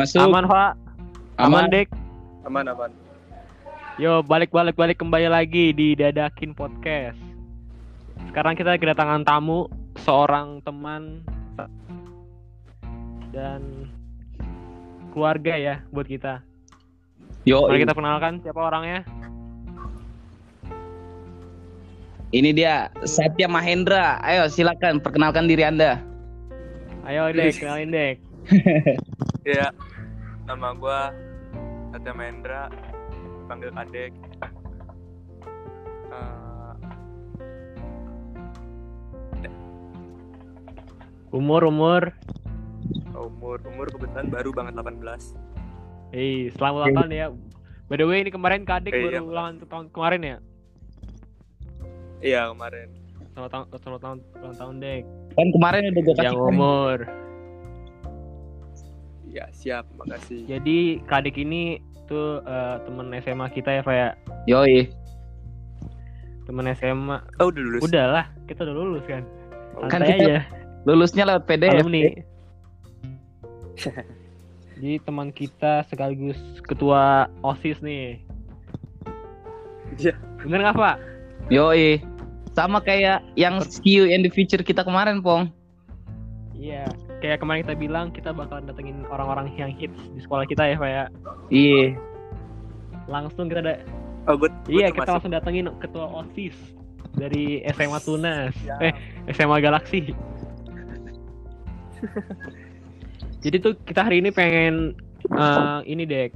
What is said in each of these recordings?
Masuk. Aman, Pak. Aman, Aman. Dek. Aman aman. Yo, balik-balik balik kembali lagi di Dadakin Podcast. Sekarang kita kedatangan tamu, seorang teman dan keluarga ya buat kita. Yo, Mari kita kenalkan siapa orangnya. ini dia Satya Mahendra. Ayo silakan perkenalkan diri Anda. Ayo, Dek, kenalin, Dek. Iya. Nama gua Satya Mahendra, panggil Kadek. Eh, Umur, umur. umur umur kebetulan baru banget 18. Hei, selamat ulang tahun ya. By the way, ini kemarin Kadek Iya. baru ulang tahun kemarin ya. Iya kemarin. Selamat tahun, selamat tahun, ulang tahun, Dek. Kan kemarin udah gue kasih. Yang umur. Iya siap, makasih. Jadi Kadek ini tuh eh, temen SMA kita ya, Pak ya. Yoi. Temen SMA. Oh udah lulus. Udah lah, kita udah lulus kan. Kan Santai kita- aja. Lulusnya lewat PDF. Alumni. Jadi teman kita sekaligus ketua OSIS nih. Iya. Bener nggak Pak? Yoi. Sama kayak yang see you in the future kita kemarin, Pong. Iya. Kayak kemarin kita bilang kita bakalan datengin orang-orang yang hits di sekolah kita ya Pak ya. Iya. Langsung kita ada. Oh gue. Iya kita langsung datengin ketua OSIS dari SMA Tunas. Eh SMA Galaxy. Jadi tuh kita hari ini pengen eh, ini dek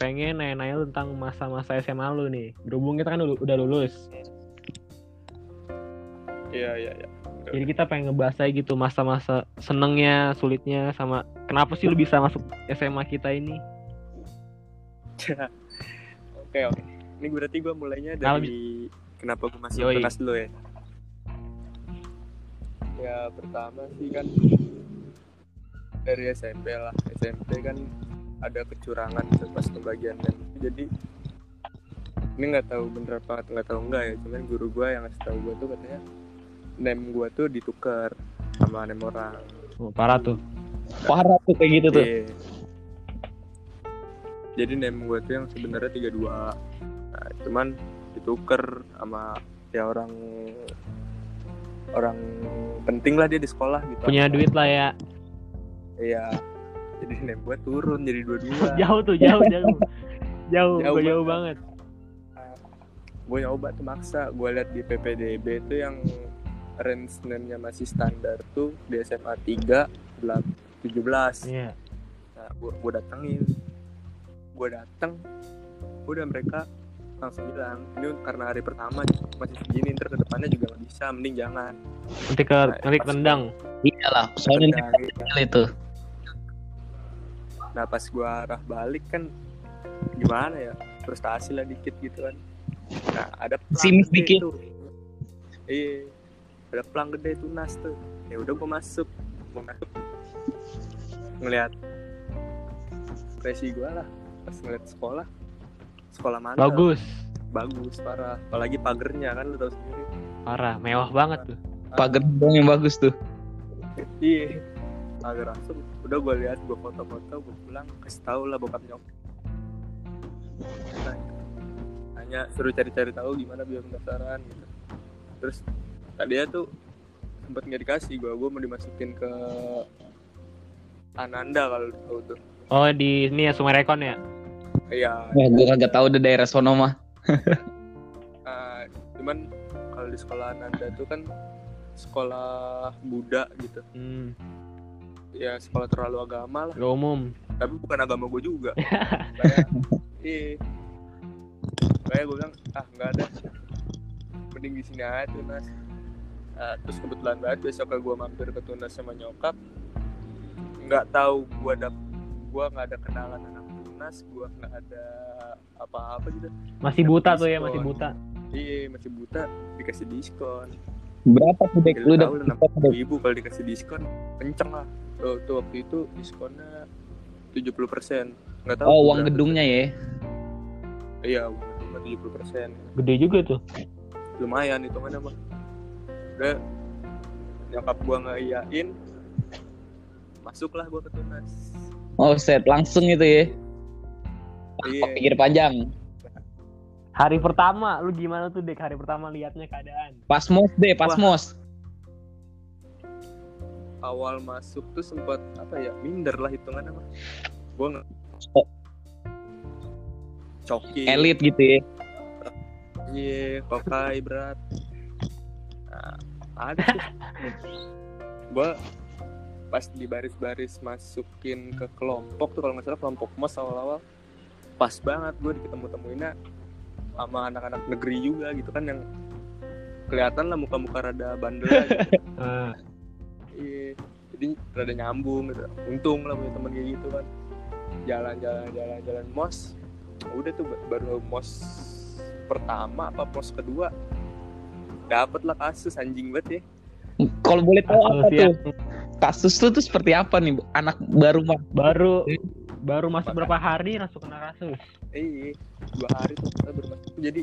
pengen nanya-nanya tentang masa-masa SMA lu nih. Berhubung kita kan udah udah lulus. Iya iya iya. Jadi kita pengen ngebahas aja gitu masa-masa senengnya, sulitnya sama kenapa sih lu bisa masuk SMA kita ini? Oke oke. Ini berarti gue mulainya dari kenapa gue masuk Yoi. tunas dulu ya. Ya pertama sih kan dari SMP lah. SMP kan ada kecurangan pas pembagian dan jadi ini nggak tahu bener apa nggak tahu enggak ya cuman guru gue yang ngasih tahu gue tuh katanya name gue tuh ditukar sama name orang Oh, parah tuh. Parah tuh kayak gitu tuh. Iya. Jadi name gue tuh yang sebenarnya 32 Nah cuman ditukar sama ya orang orang penting lah dia di sekolah gitu. Punya duit lah ya. Iya. Jadi name gue turun jadi 22 jauh tuh, jauh, jauh. Jauh, Jauh gua jauh banget. Gue nyoba tuh maksa. Gue liat di PPDB tuh yang range name-nya masih standar tuh di SMA 3 belak 17. Iya. Nah, gue gue datengin, gue dateng, udah mereka langsung bilang, ini karena hari pertama masih segini, ntar ke depannya juga nggak bisa, mending jangan. Nanti ke nanti tendang. Iyalah, soalnya gitu. kecil itu. Nah pas gue arah balik kan, gimana ya, frustasi lah dikit gitu kan. Nah ada Simis dikit. Iya, ada pelang gede tunas tuh. Ya udah gue masuk, gue masuk, ngeliat presi gue lah, pas ngeliat sekolah, sekolah mana? Bagus. bagus parah apalagi pagernya kan lu tahu sendiri Parah, mewah banget tuh. Pagar dong yang bagus tuh. iya pagar langsung udah gue lihat gue foto-foto gue pulang kasih tahu lah bokap nyokap Tanya- tanya suruh cari-cari tahu gimana biar pendaftaran gitu terus tadi tuh sempet nggak dikasih gue gue mau dimasukin ke Ananda kalau tahu tuh. Oh, di ini ya Sungai Rekon ya. iya. Wah, gue kagak tahu deh daerah sono mah. ah, cuman kalau di sekolah Ananda tuh kan sekolah Buddha gitu. Hmm, ya sekolah terlalu agama lah. Gak umum. tapi bukan agama gue juga. Kayak iya. Kayak gue bilang ah nggak ada. Mending di sini aja tunas Ah, terus kebetulan banget besok gue mampir ke tunas sama nyokap nggak tahu gue ada gue nggak ada kenalan anak tunas gue nggak ada apa-apa gitu. Masih buta tuh ya, masih buta. iya masih buta dikasih diskon. Berapa tuh dek? Lu lah, enam ribu kalau dikasih diskon kenceng lah. Tuh, tuh waktu itu diskonnya 70% persen. Nggak tahu Oh, uang gedungnya ya. iya uang gedungnya 70% persen. Gede juga tuh. lumayan hitungannya mah udah nyokap gua nggak iyain masuklah gua ke tunas Oh set langsung itu ya. iya Pikir panjang. Hari pertama lu gimana tuh Dek? Hari pertama liatnya keadaan. Pas mos deh, pas Wah. mos. awal masuk tuh sempat apa ya minder lah hitungannya mah gue nggak Oh. coki Elit gitu ya. iya kokai berat nah, ada gue pas di baris-baris masukin ke kelompok tuh kalau nggak salah kelompok mos awal-awal pas banget gue ketemu-temuinnya sama anak-anak negeri juga gitu kan yang kelihatan lah muka-muka rada bandel gitu. Ah, Iya, jadi rada nyambung gitu. Untung lah punya teman kayak gitu kan. Jalan-jalan jalan-jalan mos. Udah tuh ba- baru mos pertama apa mos kedua dapet lah kasus anjing banget ya. Kalau boleh tahu apa kasus yang tuh? Kasus tuh tuh seperti apa nih? Anak baru mah. baru baru masuk berapa hari langsung kena kasus. Iya, dua hari tuh kita baru masuk. Jadi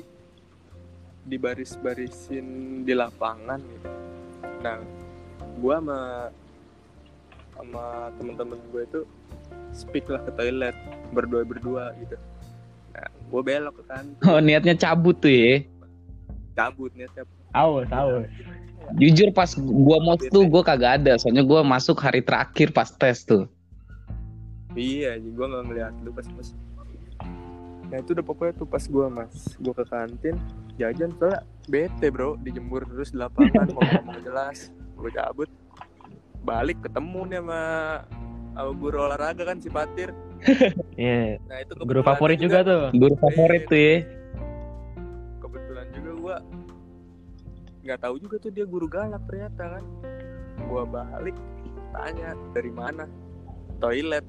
dibaris-barisin di lapangan gitu. Nah, gua sama sama temen-temen gue itu speak lah ke toilet berdua berdua gitu. Nah, gue belok ke kan Oh niatnya cabut tuh ya. cabut nih Awas, awas. Jujur pas gua mos tuh gua kagak ada. Soalnya gua masuk hari terakhir pas tes tuh. iya jadi gue nggak ngeliat lu pas pas nah itu udah pokoknya tuh pas gue mas gue ke kantin jajan soalnya bete bro dijemur terus di lapangan ngomong jelas gue cabut balik ketemu nih sama sama guru olahraga kan si Patir Iya, nah itu guru favorit juga tuh. Guru favorit tuh ya. Nggak tahu juga tuh dia guru galak ternyata kan? Gue balik tanya dari mana? Toilet.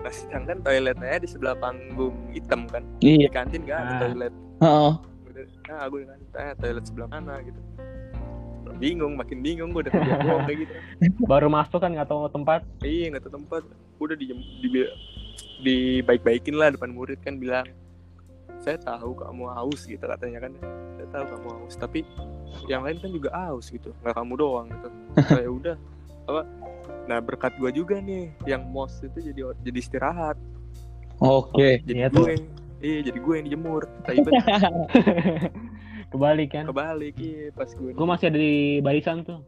Nah sedangkan toiletnya di sebelah panggung hitam kan? Iya. di kantin gak ada Ah. toilet. Oh. Nah gue kan tanya toilet sebelah mana? Gitu. Bingung makin bingung gue udah bohong kayak gitu. Baru masuk kan nggak tahu tempat. iya nggak tahu tempat. Udah di, di, di baik-baikin lah depan murid kan bilang saya tahu kamu haus gitu katanya kan. Saya tahu kamu haus tapi yang lain kan juga haus gitu nggak kamu doang gitu saya udah apa nah berkat gue juga nih yang mos itu jadi jadi istirahat Oke. Iya jadi tuh. gue iya jadi gue yang dijemur tapi Kebalik kan. kebalik iya pas gue Gue masih ada di barisan tuh.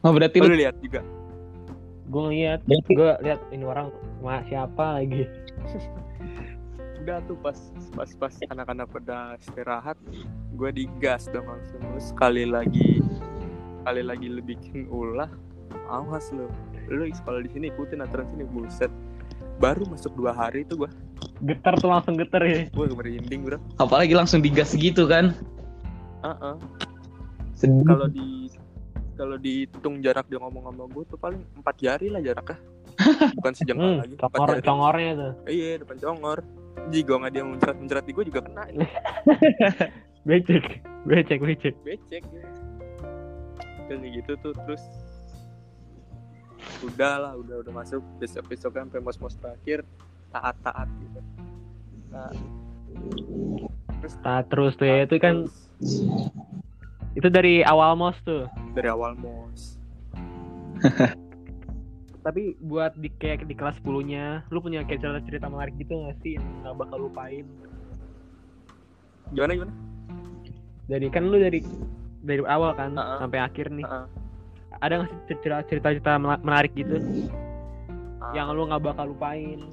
Oh berarti lu lu lihat juga Gue ngeliat, Berarti- gue lihat ini orang sama siapa lagi. udah tuh pas pas pas anak-anak pada istirahat gue digas dong langsung lu sekali lagi sekali lagi lu bikin ulah awas lu lu sekolah di sini ikutin aturan sini buset baru masuk dua hari itu gue Getar tuh langsung getar ya. gue merinding bro apalagi langsung digas gitu kan. Heeh. Sedih. kalau di kalau dihitung jarak dia ngomong sama gue tuh paling empat jari lah jaraknya bukan sejengkal Hmm, lagi congor, congornya tuh. iya depan congor jika nggak dia mencerat mencerat di gue juga kena Becek, becek, becek. becek kayak gitu tuh terus udah lah udah udah masuk. Besok besok kan sampai mos mos terakhir taat taat gitu. Nah, terus Nah, terus tuh ya, itu kan itu dari awal mos tuh. dari awal mos Tapi buat di kayak di kelas 10-nya, lu punya kayak cerita cerita menarik gitu gak sih yang gak bakal lupain? gimana gimana Dari kan lu dari dari awal kan Ha-ha. sampai akhir nih. Ha-ha. Ada gak sih cerita cerita cerita menarik gitu Ah, yang lu nggak bakal lupain?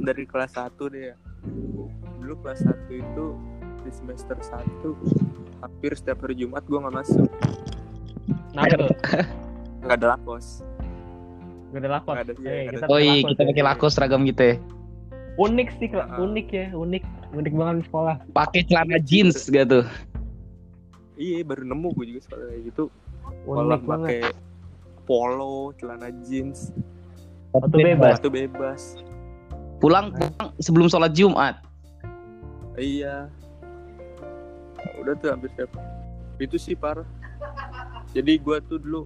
dari kelas 1 deh ya dulu kelas 1 itu di semester 1 hampir setiap hari Jumat gua nggak masuk tuh nggak ada lakos gak ada lakos. Nggak ada, iya, Eh, kita. Oh pakai iya lakos kita ya. pakai lakos seragam gitu ya. Unik sih. Ha-ha. unik ya, unik, unik banget di sekolah. Pakai celana jeans gitu. iya baru nemu gue juga sekolah kayak gitu sekolah Unik banget. pakai polo celana jeans Waktu bebas. Waktu bebas. Pulang pulang sebelum sholat Jumat. Iya. Udah tuh hampir setiap itu sih parah. Jadi gua tuh dulu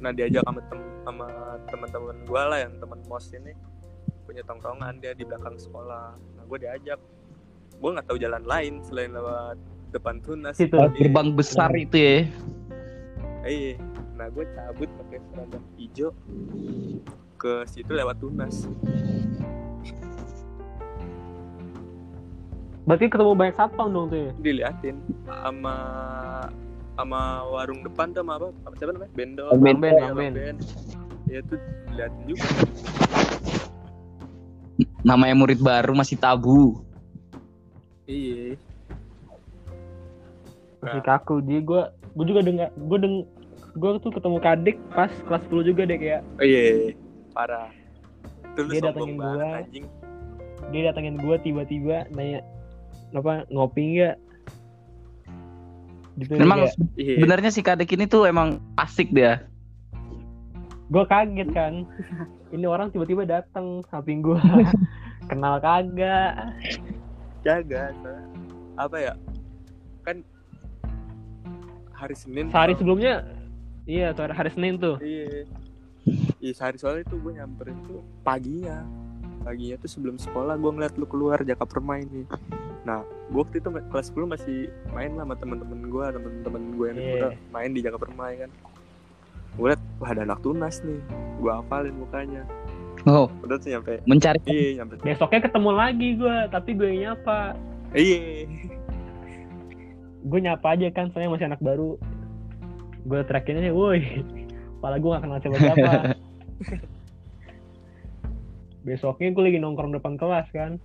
Nah diajak sama tem sama teman-teman gue lah yang teman mos ini punya tongkrongan dia di belakang sekolah. Nah gue diajak. Gue nggak tahu jalan lain selain lewat depan tunas. Itu gerbang besar nah. itu ya? Iya. Nah gue cabut pakai seragam hijau ke situ lewat tunas. Berarti ketemu banyak satpam dong tuh ya? Diliatin sama sama warung depan tuh sama apa apa siapa namanya bendol Bang Ben, Iya, Bang Ben. Ben. ya tuh diliatin juga Namanya murid baru masih tabu. iya Masih kaku. Jadi gue gue juga dengar gue deng gue tuh ketemu kadik pas kelas 10 juga deh kayak oh iya parah tuh lu Dia sombong datengin gua. anjing dia datengin gue tiba-tiba nanya apa ngopi nggak gitu Memang iya. sebenarnya si kadek ini tuh emang asik dia. gue kaget kan. Ini orang tiba-tiba datang samping gue kenal kagak? Jaga apa ya? Kan hari Senin sehari tuh- sebelumnya iya tuh hari Senin tuh. Iya. Iya sehari soalnya itu gue nyamperin tuh paginya paginya tuh sebelum sekolah gue ngeliat lu keluar jaka permain nih. Nah gue waktu itu kelas 10 masih main lah sama temen-temen gue temen-temen gue yang Iya. udah main di jaka permain kan. Gue liat wah ada anak tunas nih. Gue hafalin mukanya. Oh, udah tuh nyampe mencari. Iya nyampe. Besoknya ketemu lagi gue tapi gue nyapa. Iya. Gue nyapa aja kan soalnya masih anak baru. Gue teriakin aja woi kepala gue gak kenal siapa siapa besoknya gue lagi nongkrong depan kelas kan.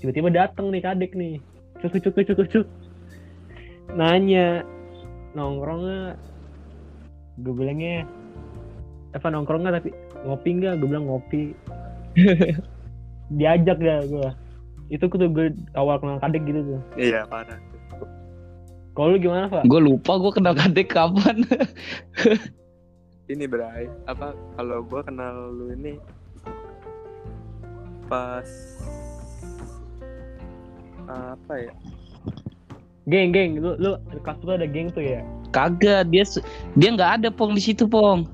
Tiba-tiba dateng nih kadek nih. Cuk cuk cuk cuk cuk. Nanya nongkrongnya? Gue bilangnya apa nongkrongnya tapi ngopi nggak? Gue bilang ngopi. Diajak dah gue itu tuh gue awal kenal kadek gitu tuh. Iya parah. Kalau lu gimana pak gue lupa gue kenal kadek kapan. ini berai apa kalau gue kenal lu ini pas apa ya geng geng lu lu di kelas tuh ada geng tuh ya Kagak, dia dia nggak ada pong di situ pong.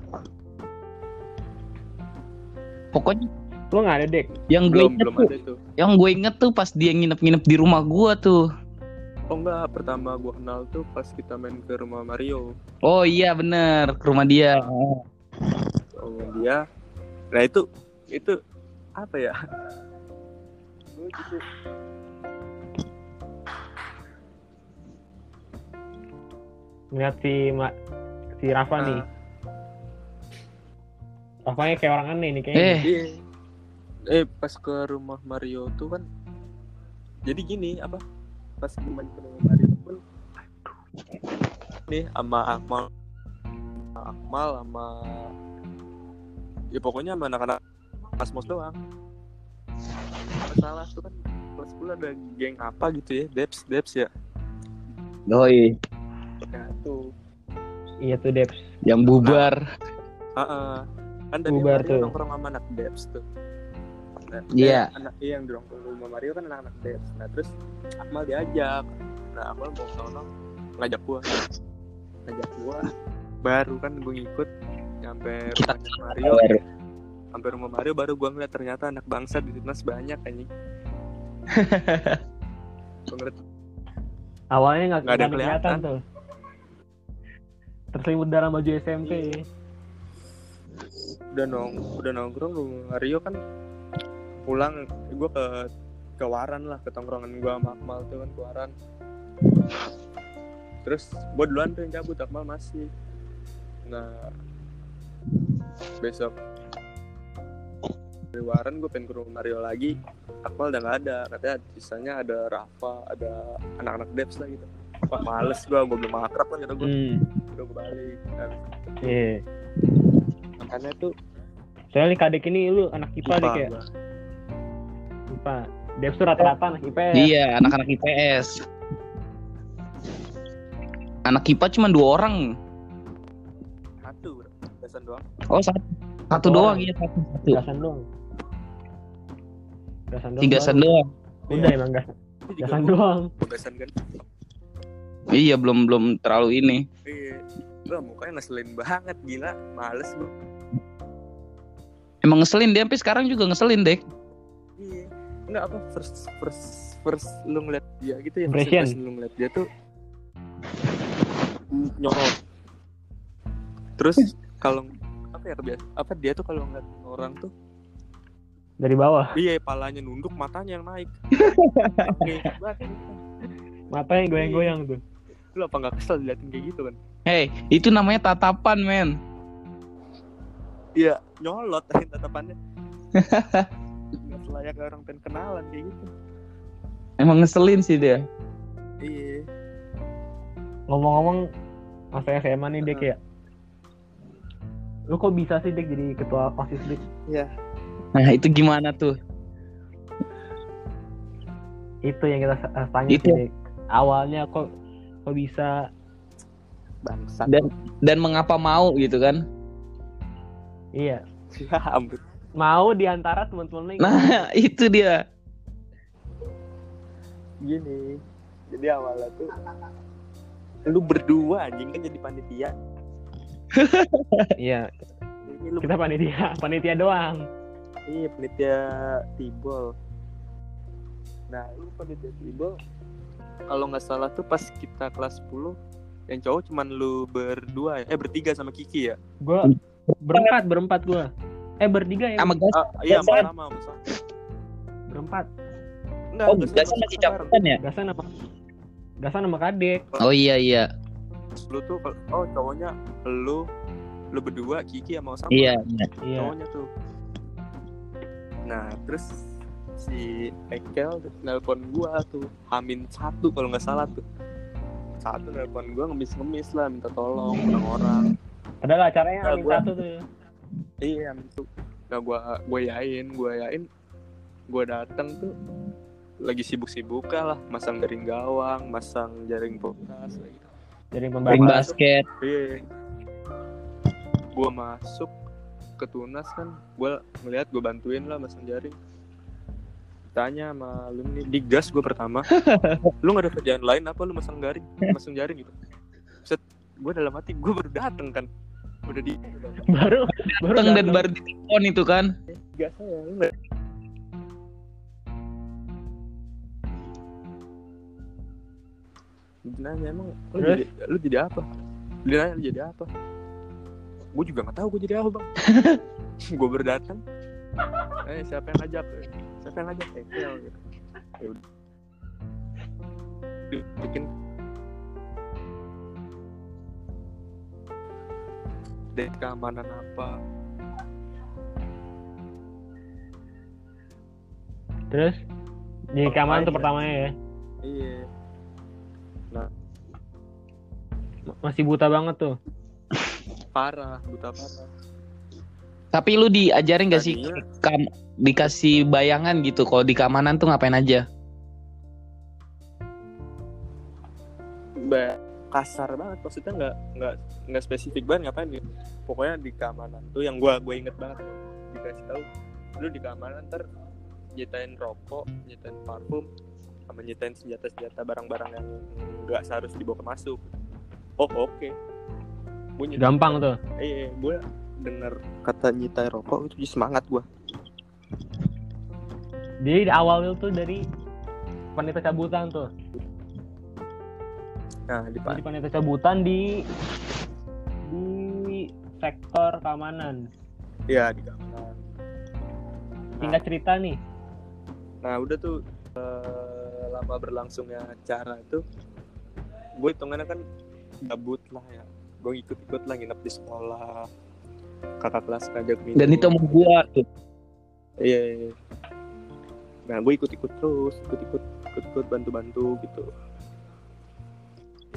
Pokoknya lu nggak ada dek yang gue belum inget belum tuh, ada tuh yang gue inget tuh pas dia nginep-nginep di rumah gua tuh. oh enggak pertama gue kenal tuh pas kita main ke rumah Mario Oh iya bener, ke rumah dia. Oh. oh dia nah itu itu apa ya? Gue gitu ngeliat si ma si Rafa Ah. nih Rafanya kayak orang aneh nih kayaknya. Eh, Iya. Eh pas ke rumah Mario tuh kan jadi gini apa? Pas ke rumah Mario pun nih sama Akmal. Sama Akmal sama ya pokoknya sama anak-anak Asmos doang. Masalah tuh kan kelas 10 ada geng apa gitu ya? Deps Deps ya? Doi, nah tuh iya tuh Deps yang bubar. Heeh. kan tadi Bubar Mario tuh. nongkrong sama anak Deps tuh. Nah, Iya. eh, anak iya yang nongkrong rumah Mario kan anak-anak Deps nah terus Akmal diajak. Nah Akmal mau sono ngajak gua. Ngajak gua. Baru kan gue ngikut nyampe Kita- rumahnya Mario sampai rumah Mario baru gua ngeliat ternyata anak bangsa di Timnas banyak anjing. Awalnya nggak ada kelihatan. kelihatan. tuh. Terselimut dalam baju SMP udah nong udah nongkrong rumah Mario kan pulang gue ke ke Waran lah ke tongkrongan gue sama Akmal tuh kan ke Waran. Terus gue duluan tuh yang cabut Akmal masih. Nah besok dari Waran gue pengen ke rumah Mario lagi. Akmal udah nggak ada. Katanya sisanya ada Rafa ada anak-anak Debs lah gitu. Wah males gue, gue belum akrab kan kata gue hmm. Udah gue balik. Nah, iya. Makanya tuh soalnya nih kadek ini lu anak IPA deh kayak. IPA Deps tuh rata-rata anak IPA ya Iya, anak-anak IPS. Anak IPA cuma dua orang. satu bro. Doang. Oh satu, satu Satu doang iya satu. satu. doang gasan doang Tiga sen doang. udah emang gas. Gasan doang. Besan kan? Iya belum belum terlalu ini. iya. Wah, mukanya ngeselin banget gila. Males gua. Emang ngeselin dia sampai sekarang juga ngeselin deh. iya. Enggak apa first first first lu ngeliat dia gitu ya first impression. lu ngeliat dia tuh. Nyolot terus kalau apa ya kebiasa apa dia tuh kalau ngeliat orang tuh dari bawah. Iya palanya nunduk matanya yang naik. Oke, banget. matanya goyang-goyang tuh. Lu apa nggak kesel diliatin kayak gitu kan? Hei, itu namanya tatapan, men. iya nyolot tatapannya. Nggak selayak orang pengen kenalan kayak gitu. Emang ngeselin sih dia. iya. Ngomong-ngomong masa SMA nih Dek ya lu kok bisa sih Dek jadi ketua osis Dek Nah, itu gimana tuh? itu yang kita eh, tanya Itu. sih awalnya kok kok bisa bangsat Dan dan mengapa mau gitu kan? iya ya mau di antara teman-teman lu Nah, itu dia. gini jadi awalnya tuh lu berdua anjing kan jadi panitia iya kita panitia panitia doang iya panitia tibol. Nah lu panitia tibol? Kalau nggak salah tuh pas kita kelas 10 yang cowok cuman lu berdua ya? Eh bertiga sama Kiki ya? Gua berempat berempat gua. Eh bertiga ya? Sama gas. ah, iya sama sama sama berempat. Enggak Oh, Gasan masih bareng. campur ya? gasan apa gasan sama kadek Oh iya iya. lu tuh kalau- oh cowoknya lu lu berdua Kiki sama Osama. Iya, iya. iya. Cowoknya tuh nah terus si Ekel nelpon gua tuh Hamin satu kalau nggak salah tuh satu nelpon gua ngemis-ngemis lah minta tolong orang-orang padahal acaranya Nah, Amin gua- satu tuh iya Hamin tuh nah gua gua yain gua yain gua datang tuh lagi sibuk-sibuk lah masang jaring gawang masang jaring potas gitu. dari Ring pembawa basket. Iya. Gua masuk ke Tunas kan, gua ngeliat gua bantuin lah masang jaring. Tanya sama lu nih, digas gua pertama. lu gak ada kerjaan lain apa lu masang jaring, masang jaring gitu. Set, gua dalam hati gua baru dateng kan. Udah di baru baru Datang dan baru ditelepon itu kan. gas saya, lu Dia nanya emang lu Terus? jadi, lu jadi apa? Dia nanya lu jadi apa? Gue juga gak tahu gue jadi apa bang. gue baru datang. Eh siapa yang ngajak? Siapa yang ngajak? Ekel gitu. Ya udah. Bikin dari keamanan apa? terus di keamanan tuh Apa pertamanya ya Iya. masih buta banget tuh Parah, buta parah. Tapi lu diajarin gak sih Tadinya- kam dikasih bayangan gitu kalau di keamanan tuh ngapain aja? Ba- kasar banget maksudnya nggak nggak nggak spesifik banget ngapain gitu pokoknya di keamanan tuh yang gua gue inget banget dikasih tahu lu di keamanan ntar nyitain rokok nyitain parfum sama nyitain senjata senjata barang-barang yang nggak seharus dibawa masuk oh oke gue nyitain gampang tuh. Eh gue denger kata nyitai rokok itu jadi semangat gua. Jadi di awal tuh dari panitia cabutan tuh. Nah di jadi panitia cabutan di di sektor keamanan. Ya di keamanan. Singkat cerita nih. Nah udah tuh eh, lama berlangsungnya acara itu gue hitungannya kan gabut lah ya gue ikut-ikut lah nginep di sekolah kakak kelas ngajak minum Dan itu sama gua tuh. iya iya, iya. nah gue ikut-ikut terus ikut-ikut ikut-ikut bantu-bantu gitu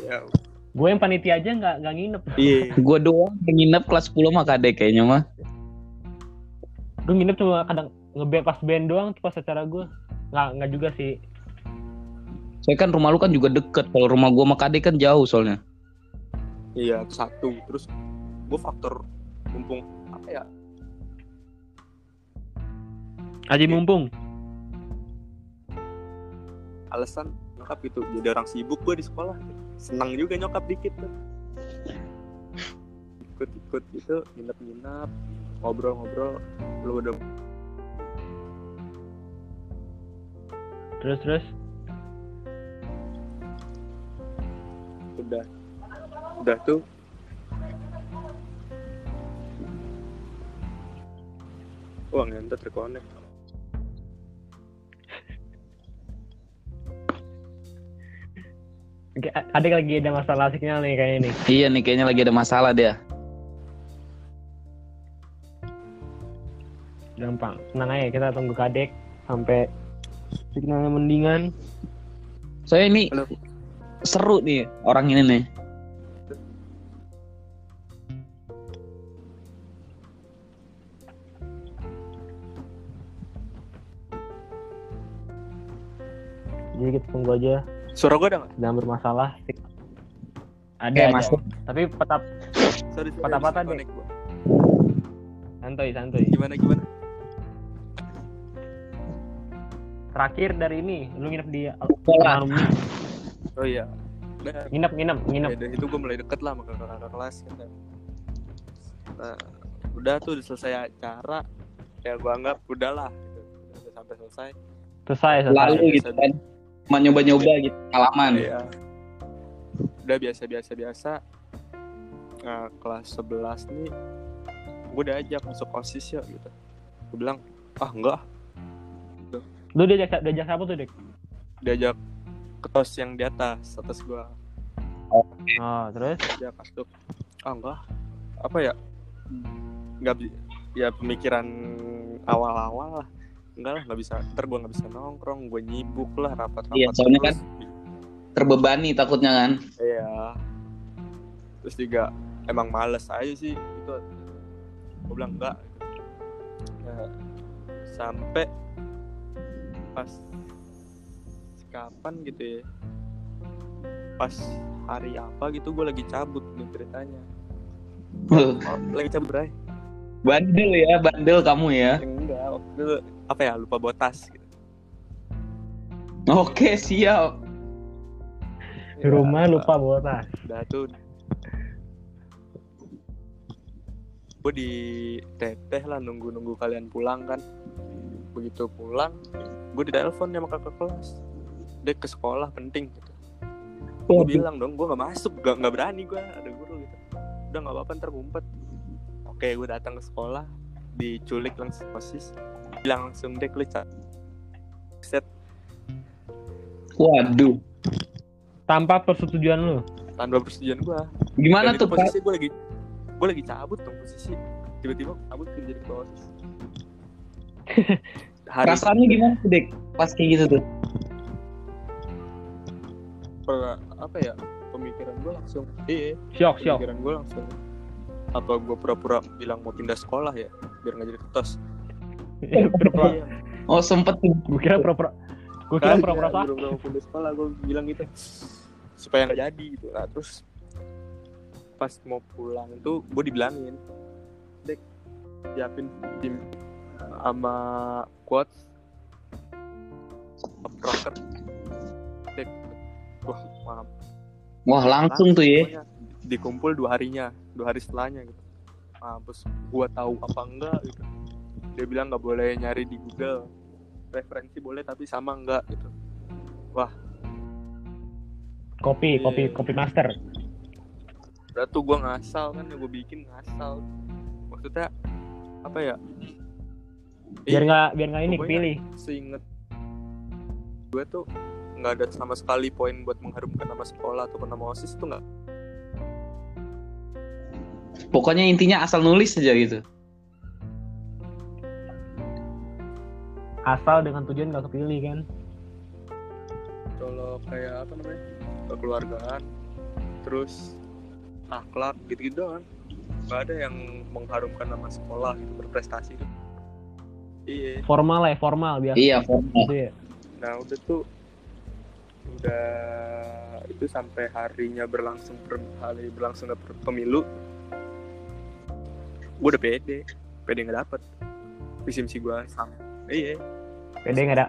ya gue yang panitia aja nggak nggak nginep iya Gua doang yang nginep kelas 10 mah kadek kayaknya mah. gue nginep cuma kadang ngeband pas band doang tuh pas acara gue nggak nggak juga sih Saya kan rumah lu kan juga deket. Kalau rumah gua sama kadek kan jauh soalnya. Iya satu. Terus gue faktor mumpung apa ya? Aji mumpung? Alasan nyokap gitu. Jadi orang sibuk gue di sekolah. Senang juga nyokap dikit tuh. Ikut-ikut gitu nginep-nginep ngobrol-ngobrol. Lu udah terus terus? Udah udah tuh uang yang terkonek ada lagi ada masalah signal nih kayaknya nih. Iya nih kayaknya lagi ada masalah dia. Gampang, tenang aja kita tunggu kadek sampai signalnya mendingan. Saya so, ini Halo. seru nih orang ini nih. Aja. Suara gue ada nggak? Sedang bermasalah. Ada, Eh, ada. masuk. Tapi tetap Sorry, sorry, connect gua. santuy santuy. Gimana gimana? Terakhir dari ini, lu nginep di alumni. Oh iya. Nginep, nginep, nginep. ya, itu gue mulai deket lah sama kakak-kakak kelas kan. Nah, udah tuh udah selesai acara. Ya gue anggap udahlah. Gitu. Udah, udah sampai selesai. Selesai, selesai. Lalu gitu kan. Cuma nyoba-nyoba gitu pengalaman. Iya. Udah biasa-biasa biasa. Nah, kelas 11 nih gue udah ajak masuk OSIS ya gitu. Gue bilang, ah enggak, Lu diajak, diajak siapa tuh, Dek? diajak ke tos yang di atas, atas gue Oh, terus? dia masuk ah enggak apa ya nggak bi- ya pemikiran awal-awal lah enggak lah nggak bisa. Ntar gue nggak bisa nongkrong gue nyibuk lah rapat-rapat Iya, soalnya kan- terus. Terbebani takutnya kan. iya. Terus juga emang males aja sih itu. Gue bilang enggak. Nah, sampai pas kapan gitu ya? Pas hari apa gitu gue lagi cabut nih ceritanya. Lagi cabut Bray Bandel ya, bandel kamu ya. Itu apa ya lupa bawa tas gitu. Oke, siap. Di rumah lupa bawa tas. udah tuh. Gue di teteh lah nunggu nunggu kalian pulang kan. Begitu pulang gue ditelepon sama kakak kelas. Dia ke sekolah penting gitu. Gue bilang dong gue nggak masuk gak nggak berani gue ada guru gitu. Udah nggak apa-apa ntar ngumpet. Oke gue datang ke sekolah diculik langsung posis bilang langsung dek lu set Waduh. Tanpa persetujuan lu. tanpa persetujuan gue Gimana Dan tuh, posisi gue lagi gue lagi cabut dong posisi tiba-tiba cabut ke jadi osis hari Perasaannya gimana tuh, Dek? Pas kayak gitu tuh. per- apa ya pemikiran gue langsung iya Syok, syok. pemikiran gue langsung apa gue pura-pura bilang mau pindah sekolah ya biar nggak jadi ketos Pura-pura. Iya. Oh, sempet. Gue kira pura-pura. Gue kira Kagak, pura-pura sakit. pura-pura sekolah gue bilang gitu supaya nggak jadi gitu nah terus pas mau pulang tuh gue dibilangin dek siapin tim sama quotes proker dek wah maaf Wah, langsung tuh ya. dikumpul dua harinya dua hari setelahnya gitu mampus gua tahu apa enggak gitu dia bilang nggak boleh nyari di Google referensi boleh tapi sama enggak gitu Kopi, Iya. kopi, kopi master. udah tuh gua ngasal kan yang gue bikin ngasal maksudnya apa ya Biar nggak biar nggak ini kepilih. seinget gue tuh nggak ada sama sekali poin buat mengharumkan nama sekolah ataupun nama osis itu nggak Pokoknya intinya asal nulis aja gitu. Asal dengan tujuan nggak kepilih kan. kalau kayak apa namanya kekeluargaan terus akhlak gitu-gitu doang nggak ada yang mengharumkan nama sekolah gitu berprestasi gitu. iya Formal lah ya, formal biasa. Iya, formal. Gitu ya. nah udah tuh udah itu sampai harinya berlangsung per, hari berlangsung per, pemilu gue udah pede pede nggak dapet visi misi gue sama iya Pede nggak ada.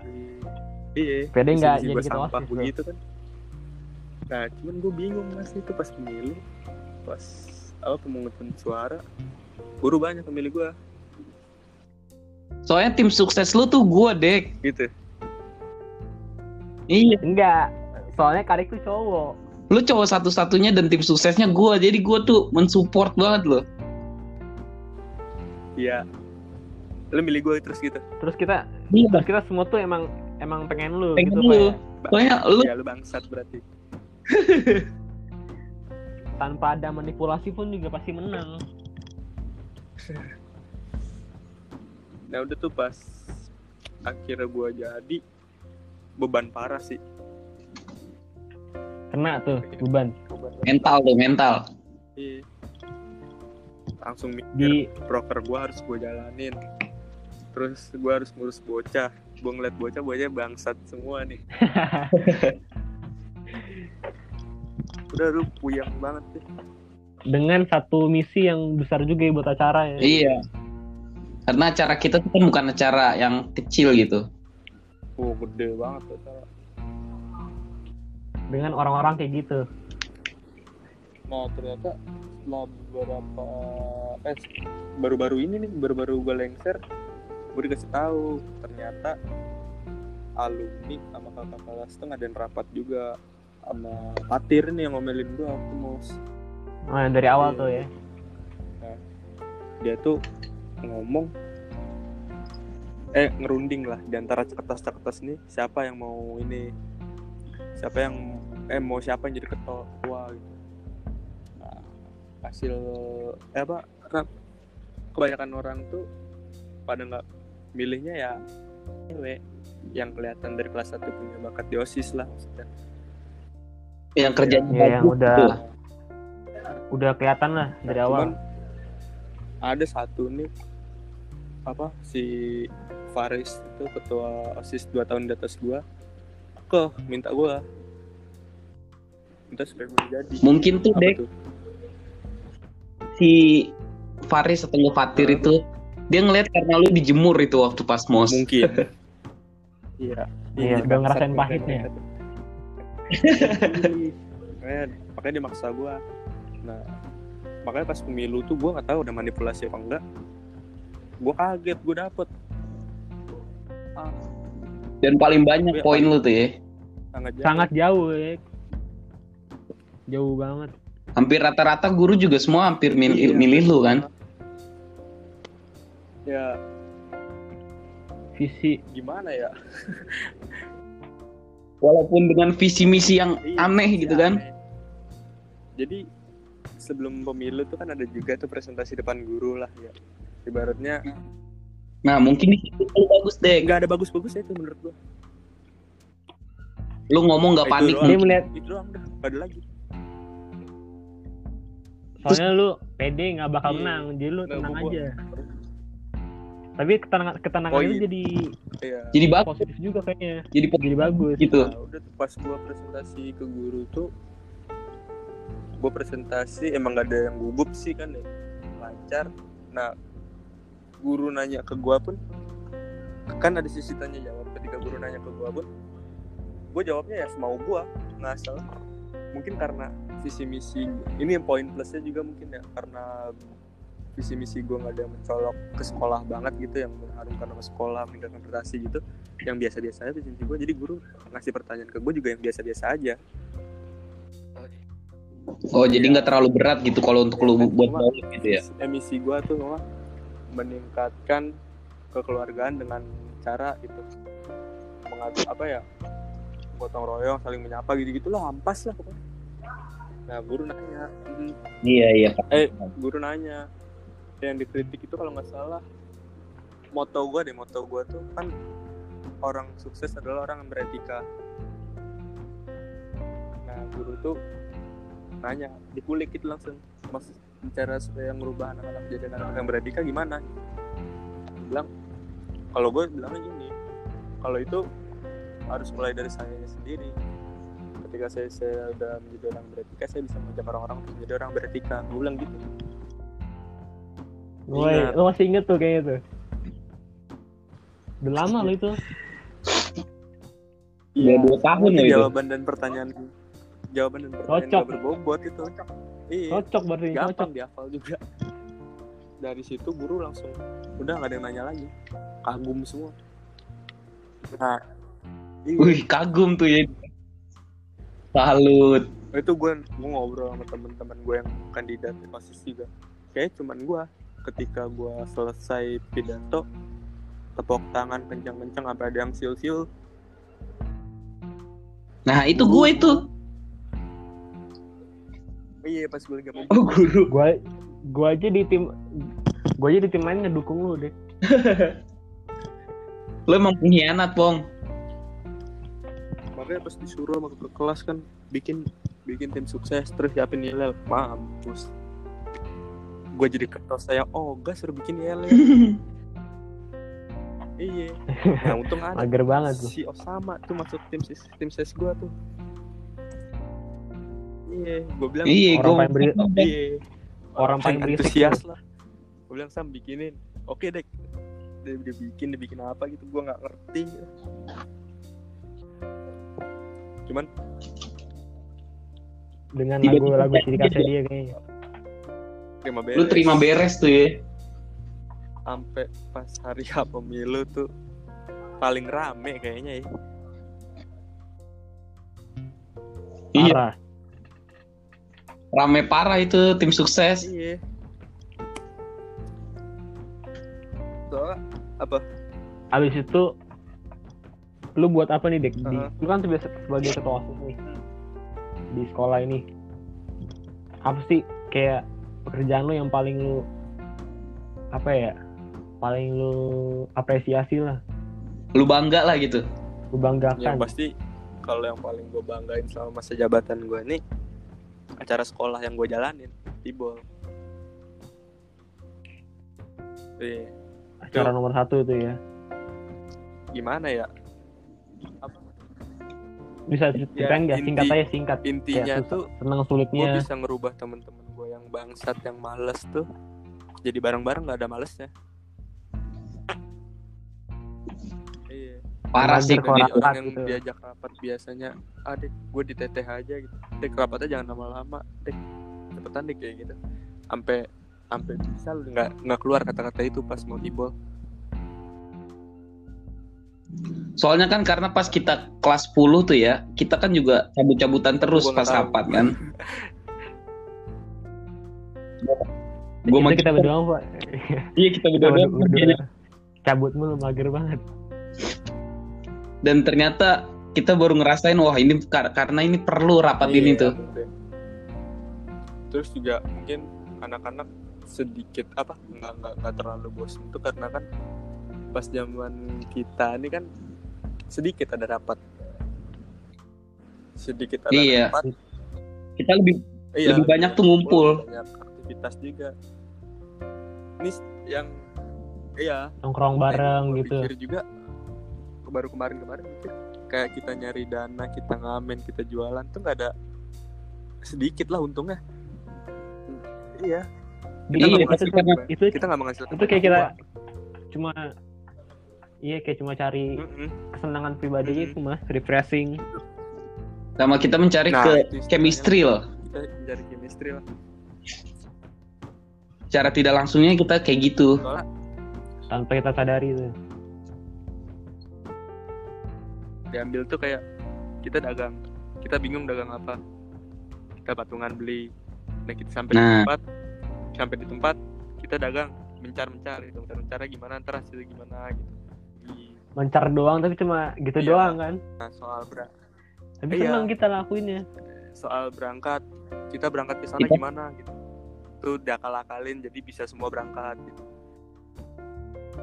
iya Pede nggak jadi gua ketua sampah begitu kan nah cuman gue bingung mas itu pas pemilu pas apa pemungutan suara guru banyak pemilih gue Soalnya tim sukses lu tuh gua, Dek. gitu Iya. Enggak. Soalnya Karik tuh cowok. Lu cowok satu-satunya dan tim suksesnya gua. Jadi gua tuh mensupport banget loh. iya lu milih gue terus gitu Terus kita Iya. terus kita semua tuh emang emang pengen lu Pengen gitu lu. Ya. Soalnya lu ya lu bangsat berarti tanpa ada manipulasi pun juga pasti menang nah udah tuh pas akhirnya gua jadi beban parah sih kena tuh beban beban Mental tuh, mental. Iya. langsung mikir di proker gua harus gua jalanin terus gua harus ngurus bocah gua ngeliat bocah bocah bangsat semua nih udah lu puyeng banget deh dengan satu misi yang besar juga ya buat acara ya Iya. Karena acara kita tuh kan bukan acara yang kecil gitu. oh gede banget acara. dengan orang-orang kayak gitu nah ternyata setelah beberapa eh baru-baru ini nih baru-baru gue lengser gue dikasih tahu ternyata alumni sama kakak kelas tuh ngadain rapat juga sama patir nih yang ngomelin gue waktu mos. Oh, yang dari awal Iya. tuh ya? Dia tuh ngomong eh ngerunding lah di antara kertas-kertas nih siapa yang mau ini siapa yang eh mau siapa yang jadi ketua gitu. Nah, hasil eh apa kebanyakan orang tuh pada nggak milihnya ya cewek yang kelihatan dari kelas 1 punya bakat di osis lah maksudnya Yang kerjanya Iya, yang udah tuh. udah kelihatan lah dari Nah, awal cuman ada satu nih apa si Faris itu ketua osis 2 tahun di atas gua ke minta gua minta supaya gua jadi Mungkin tuh Apa Dek tuh? si Faris atau Fatir Apa? itu dia ngeliat karena lu dijemur itu waktu pas mos. mungkin iya Iya, jadi udah ngerasain pahitnya. kan. makanya makanya dia maksa gua nah makanya pas pemilu tuh gua nggak tahu udah manipulasi apa enggak gua kaget gua dapet ah, Dan paling banyak Iya, poin lu tuh ya. sangat jauh. sangat jauh ya jauh banget Hampir rata-rata guru juga semua hampir mil- Iya. milih lu kan. Ya visi gimana ya Walaupun dengan visi misi yang Iya, aneh iya, gitu kan. aneh. jadi sebelum pemilu tuh kan ada juga tuh presentasi depan guru lah ya ibaratnya Nah, mungkin di situ lu bagus deh. nggak ada bagus-bagusnya itu menurut gua Lu ngomong nggak panik. dia melihat itu doang ada lagi soalnya lu pede nggak bakal Iya. menang jadi lu tenang gua- aja tapi ketenangan ketenangan Oh, itu jadi Iya. Jadi bagus, positif juga kayaknya. Jadi po- jadi bagus. gitu. Nah, udah tuh pas gua presentasi ke guru tuh gua presentasi emang gak ada yang gugup sih kan ya. Lancar. Nah guru nanya ke gua pun kan ada sisi tanya jawab. Ketika guru nanya ke gua pun gua jawabnya ya semau gua nggak asal mungkin karena visi misi ini yang poin plusnya juga mungkin ya. Karena visi misi gue nggak ada yang mencolok ke sekolah banget gitu yang mengharumkan nama sekolah meningkatkan prestasi gitu yang biasa-biasa aja visi misi gue jadi guru ngasih pertanyaan ke gue juga yang biasa-biasa aja Oh, jadi nggak terlalu berat gitu kalau untuk lu buat Cuma jawab gitu ya. emisi gue tuh cuma meningkatkan kekeluargaan dengan cara itu mengadu apa ya gotong royong saling menyapa gitu gitulah ampas lah pokoknya nah guru nanya "Hmm, Iya, iya. eh guru nanya yang dikritik itu kalau nggak salah. Moto gue deh moto gue tuh kan orang sukses adalah orang yang beretika. Nah guru tuh nanya dikulik itu langsung. Mas cara supaya merubah anak-anak jadi anak-anak yang beretika gimana? Bilang kalau gue bilangnya gini kalau itu harus mulai dari saya sendiri. Ketika saya saya udah menjadi orang beretika saya bisa mengajak orang-orang untuk menjadi orang beretika. Gue bilang gitu Woi, Ingat. lo masih inget tuh kayaknya tuh udah lama lo itu Udah dua tahun loh itu. jawaban dan pertanyaan jawaban dan pertanyaan Cocok. berbobot itu iya cocok berarti cocok gampang dihafal juga dari situ guru langsung udah nggak ada yang nanya lagi kagum semua nah iya. Wih, kagum tuh ya. Salut. itu gue gue ngobrol sama temen-temen gue yang kandidat osis juga kayak cuman gue ketika gue selesai pidato tepuk tangan kencang-kencang sampai ada yang siul-siul Nah, itu gue itu. iya pas gue lagi Oh guru. Gua gua aja di tim gua aja di tim lain ngedukung lu deh. Lo emang pengkhianat, Pong. makanya pas disuruh sama ke kelas kan bikin bikin tim sukses terus siapin yel mampus gue jadi ketua saya oh gas suruh bikin yel iya. Nah untung ada Mager banget tuh. si Osama tuh masuk tim sis tim ses gue tuh. Iya gue bilang Iya, Orang gue paling beri- iya. Orang paling berisik antusias lah. Gue bilang sam bikinin. Oke dek. Dia, dia bikin dia bikin apa gitu gue nggak ngerti. Cuman dengan lagu-lagu ciri khasnya dia kayaknya. Terima beres Lu terima beres tuh ya. sampai pas hari H pemilu tuh paling rame kayaknya ya Iya, Parah. rame parah itu tim sukses. iya soalnya apa Abis itu lu buat apa nih Dek? Di, Heeh. lu kan sebagai, sebagai ketua OSIS nih di sekolah ini. Apa sih kayak pekerjaan lu yang paling lu apa ya? Paling lu apresiasi lah, Lu bangga lah gitu. lu yang banggakan. pasti kalau yang paling gue banggain selama masa jabatan gue nih acara sekolah yang gue jalanin tibol iya Acara nomor satu itu ya. gimana ya Apa, Bisa ceritain nggak? inti- Singkat aja singkat. intinya susah- tuh senang gue sulitnya. bisa ngerubah temen-temen gue yang bangsat yang males tuh. Jadi bareng-bareng nggak ada malesnya. Iya. Parah sih. Rapat orang yang gitu. diajak rapat biasanya adik gue di teteh aja gitu. Dek rapatnya jangan lama-lama. Dek cepetan dek kayak gitu. Sampai sampai bisa lu nggak nggak keluar kata-kata itu pas mau tibol Soalnya kan karena pas kita kelas 10 tuh ya, kita kan juga cabut-cabutan terus Gua pas rapat kan. Gue kita makin- berdua Pak. Iya kita Kita berdua berdua- berdua. Cabut mulu mager banget. Dan ternyata kita baru ngerasain wah ini kar- karena ini perlu rapat Iya, ini tuh. terus juga mungkin anak-anak sedikit apa nggak nggak nggak terlalu bosan tuh karena kan pas zaman kita ini kan sedikit ada rapat sedikit ada Iya. rapat Kita lebih Iya, Lebih banyak tuh ngumpul. banyak aktivitas juga ini yang iya Nongkrong bareng gitu. juga baru kemarin-kemarin mikir kayak kita nyari dana kita ngamen kita jualan tuh nggak ada sedikit lah untungnya iya kita Iya, karena banyak. Itu kita nggak menghasilkan itu kayak kita cuma iya kayak cuma cari uang. Mm-mm. kesenangan pribadi Mhm. itu mas refreshing sama kita mencari Nah, ke itu chemistry loh. kita mencari chemistry lah Cara tidak langsungnya kita kayak gitu. soalnya tanpa kita sadari itu diambil tuh kayak kita dagang kita bingung dagang apa. Kita patungan beli. Nah kita sampai di Nah. tempat sampai di tempat kita dagang mencar mencar gitu. Mencar mencarnya gimana ntar hasilnya gimana gitu. Di- mencar doang tapi cuma gitu Iya. doang kan? Nah soal ber tapi Iya. senang kita lakuinnya. Soal berangkat kita berangkat ke sana Kita- gimana gitu tuh diakal-akalin jadi bisa semua berangkat gitu.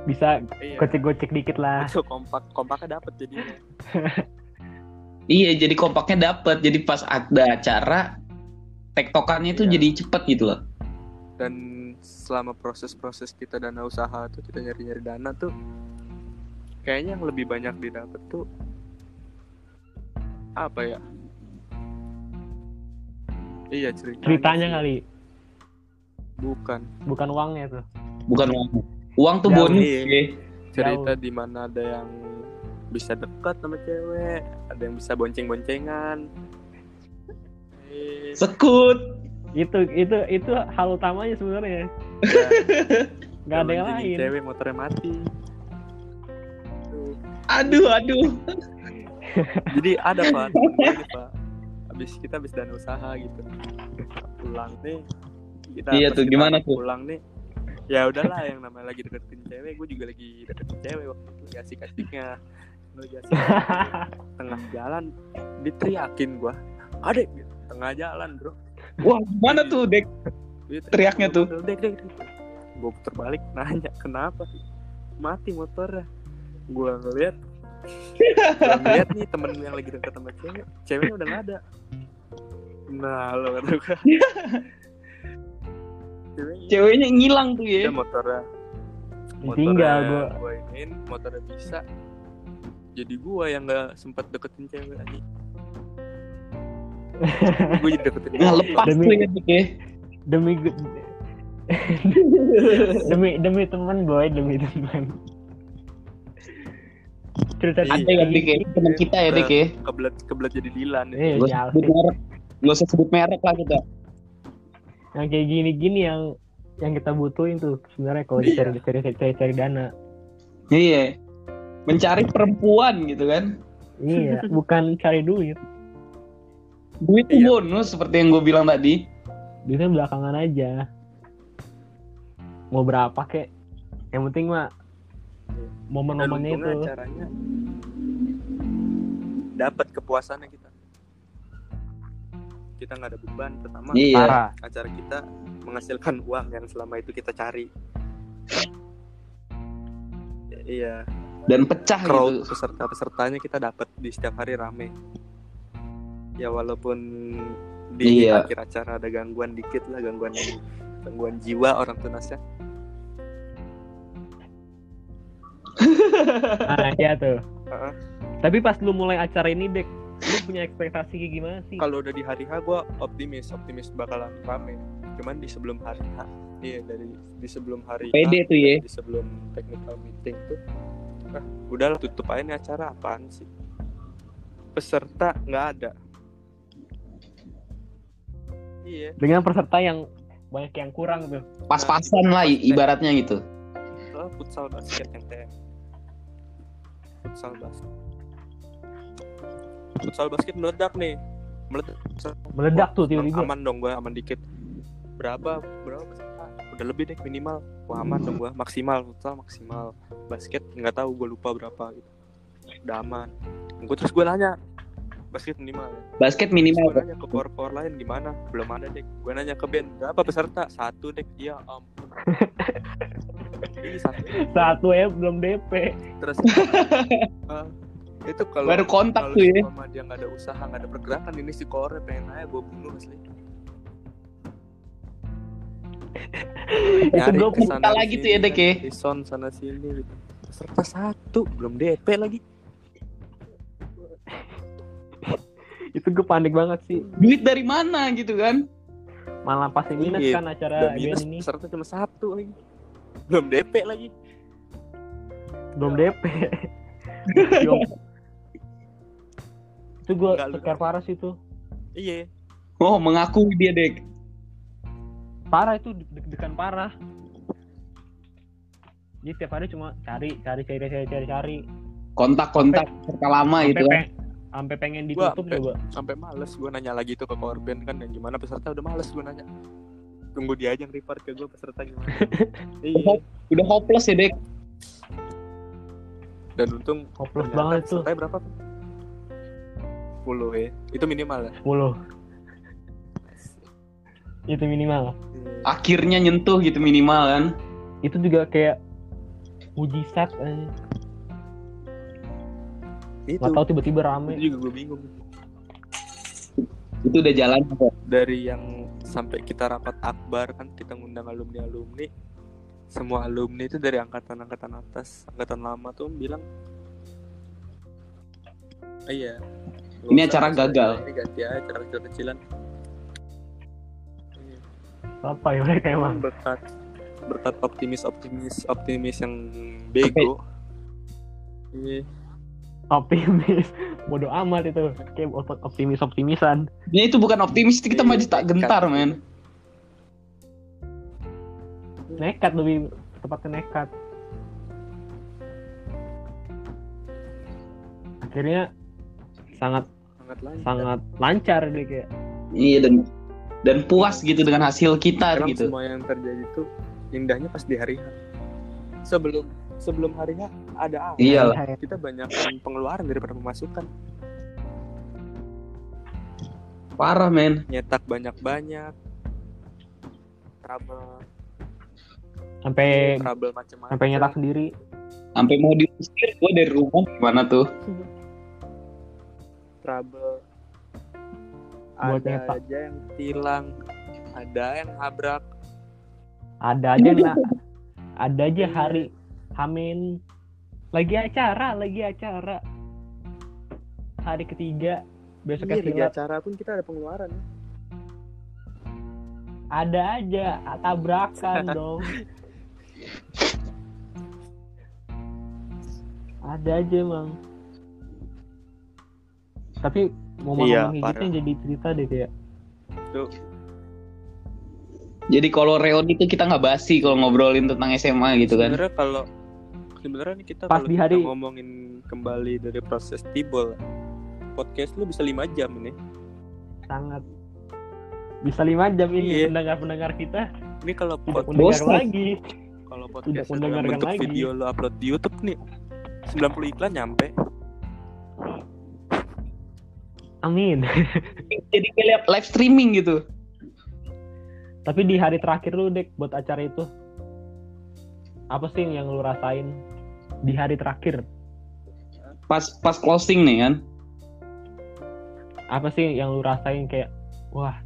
bisa iya gocek-gocek dikit lah itu kompak kompaknya dapet jadinya Iya, jadi kompaknya dapet. Jadi pas ada acara tektokannya itu Iya. jadi cepet gitu loh. dan selama proses-proses kita dana usaha tuh kita nyari-nyari dana tuh kayaknya yang lebih banyak didapat tuh apa ya iya ceritanya ceritanya sih. kali bukan bukan uangnya tuh Bukan uang. Uang tuh Jauh, bonus. iya. ya. cerita di mana ada yang bisa dekat sama cewek ada yang bisa bonceng-boncengan Eh, Sekut. itu itu itu hal utamanya sebenarnya ya, nggak ada yang lain cewek motornya mati. Aduh, aduh. jadi ada pak habis kita habis dana usaha gitu pulang nih kita Iya tuh, gimana tuh? pulang nih ya udahlah yang namanya lagi deketin cewek gue juga lagi deketin cewek waktu itu lagi asik asiknya tengah jalan diteriakin gue adek gitu. tengah jalan bro Wah, gimana tuh, Dek? Teriaknya tuh. Dek, dek, dek. Gue puter balik nanya kenapa mati motornya. Gue ngeliat gue ngeliat nih temen yang lagi deket sama cewek ceweknya udah gak ada nah lo kata gue ceweknya Ceweknya ngilang tuh ya. Dia motornya Ditinggal gua. gue iniin motornya bisa jadi gua yang nggak sempat deketin cewek lagi gue jadi deketin Nah, lepas Demi- tuh ya, ya. demi demi demi teman boy demi teman cerita Iya. Ada ya, Dek ya. Teman kita ya, Dek ya. kebelet kebelet jadi Dilan eh sebut merek. Gak usah sebut merek lah kita. Yang kayak gini-gini yang yang kita butuhin tuh sebenarnya kalau Iya. cari cari cari cari dana Iya. Mencari perempuan gitu kan. iya bukan cari duit Duit tuh Iya. bonus seperti yang gue bilang tadi. duitnya belakangan aja mau berapa kek yang penting mah dan momen-momennya itu caranya dapat kepuasannya kita kita nggak ada beban pertama Iya. acara kita menghasilkan uang yang selama itu kita cari iya Dan pecah crowd gitu. peserta pesertanya kita dapat di setiap hari rame ya walaupun di Iya. akhir acara ada gangguan dikit lah gangguan gangguan jiwa orang tunasnya nah iya tuh Heeh. tapi pas lu mulai acara ini dek lu punya ekspektasi kayak gimana sih? Kalau udah di hari H gue optimis. Optimis bakalan rame. Cuman di sebelum hari H iya dari di sebelum hari Pede H, tuh ya. di sebelum technical meeting tuh ah udahlah tutup aja nih acara apaan sih? Peserta nggak ada. Iya. Dengan peserta yang banyak yang kurang tuh. Pas-pasan lah i- ibaratnya gitu. Futsal basket yang TM futsal basket futsal basket meledak nih. Meledak. Meledak tuh tiba-tiba. Aman dong gue aman dikit. Berapa berapa peserta udah lebih deh minimal. Wah aman dong gue maksimal futsal maksimal. Basket nggak tahu gue lupa berapa gitu. Udah aman. Gue terus gue nanya basket minimal ya. Basket minimal. gue nanya ke power power lain gimana? Belum ada deh gue nanya ke band berapa peserta? Satu deh iya ampun. Ini satu satu ya belum DP terus eh, itu kalau Baru kontak kalau tuh ya. seumpama dia nggak ada usaha nggak ada pergerakan ini si kore pengen aja gue bunuh asli itu gue Kita lagi tuh ya, Dek, ya. di son sana sini gitu. peserta satu belum DP lagi itu gue panik banget sih Duit dari mana gitu kan? malah pasti minus Iya, kan udah acara minus ini peserta cuma satu lagi belum DP lagi belum DP itu gue tegar parah sih tuh iya. Oh, mengakui dia, Dek. parah itu deg-degan parah. Jadi tiap hari cuma cari cari cari cari cari cari. Kontak-kontak serta lama gitu sampai kan. sampai pengen Gua ditutup sampai- coba sampai males gue nanya lagi tuh ke korban kan yang gimana peserta udah males gue nanya. Tunggu dia aja yang report ke gue peserta gimana. Iya. Udah hopeless ya, Dek. dan untung hopeless banget tuh. berapa 10 ya. Itu minimal ya? 10 itu minimal. Akhirnya nyentuh gitu minimal kan. itu juga kayak mujizat aja itu. Nggak tahu tiba-tiba rame. Itu juga gue bingung. Itu udah jalan kok. dari yang sampai kita rapat akbar kan kita ngundang alumni alumni semua alumni itu dari angkatan angkatan atas. Angkatan lama tuh bilang "Ah, iya Nggak Ini acara gagal." ini ganti aja acara kecil-kecilan. Iya. apa ya mereka emang? Berkat berkat optimis optimis optimis yang bego. Iya. Optimis. Bodoh amat itu. Kayak op- optimis optimisan. Ya itu bukan optimis, kita maju tak gentar, men. nekat lebih tepatnya nekat. Akhirnya sangat sangat lancar. sangat lancar deh kayak. Iya dan dan puas gitu dengan hasil kita Emang gitu. semua yang terjadi tuh indahnya pas di hari H. Sebelum sebelum hari H ada apa Iyalah. kita banyak pengeluaran daripada pemasukan. Parah men. nyetak banyak-banyak. Trouble. Sampai trouble macam-macam. sampai nyetak sendiri. Sampai mau diusir gue dari rumah gimana tuh? trouble. Buat ada nyetak. aja yang tilang. Ada yang nabrak. Ada aja nak ada aja hari Hamin. Lagi acara lagi acara. Hari ketiga besoknya iya acara pun kita ada pengeluaran. Ada aja tabrakan dong. Ada aja emang tapi momen-momen Iya, gitu jadi cerita deh kayak. Tuh. Jadi kalau reuni itu kita nggak basi kalau ngobrolin tentang SMA gitu kan? sebenarnya kalau sebenarnya nih kita Pas kita hari- ngomongin kembali dari proses tibol podcast lu bisa lima jam ini. Sangat. Bisa lima jam ini Iya. pendengar-pendengar kita. Ini kalau tidak pod- mendengar bosan. lagi. Kalau podcast bentuk lagi. video lu upload di YouTube nih. 90 iklan nyampe amin Jadi kayak live streaming gitu. tapi di hari terakhir lu dek buat acara itu apa sih yang lu rasain di hari terakhir Pas pas closing nih kan. apa sih yang lu rasain kayak wah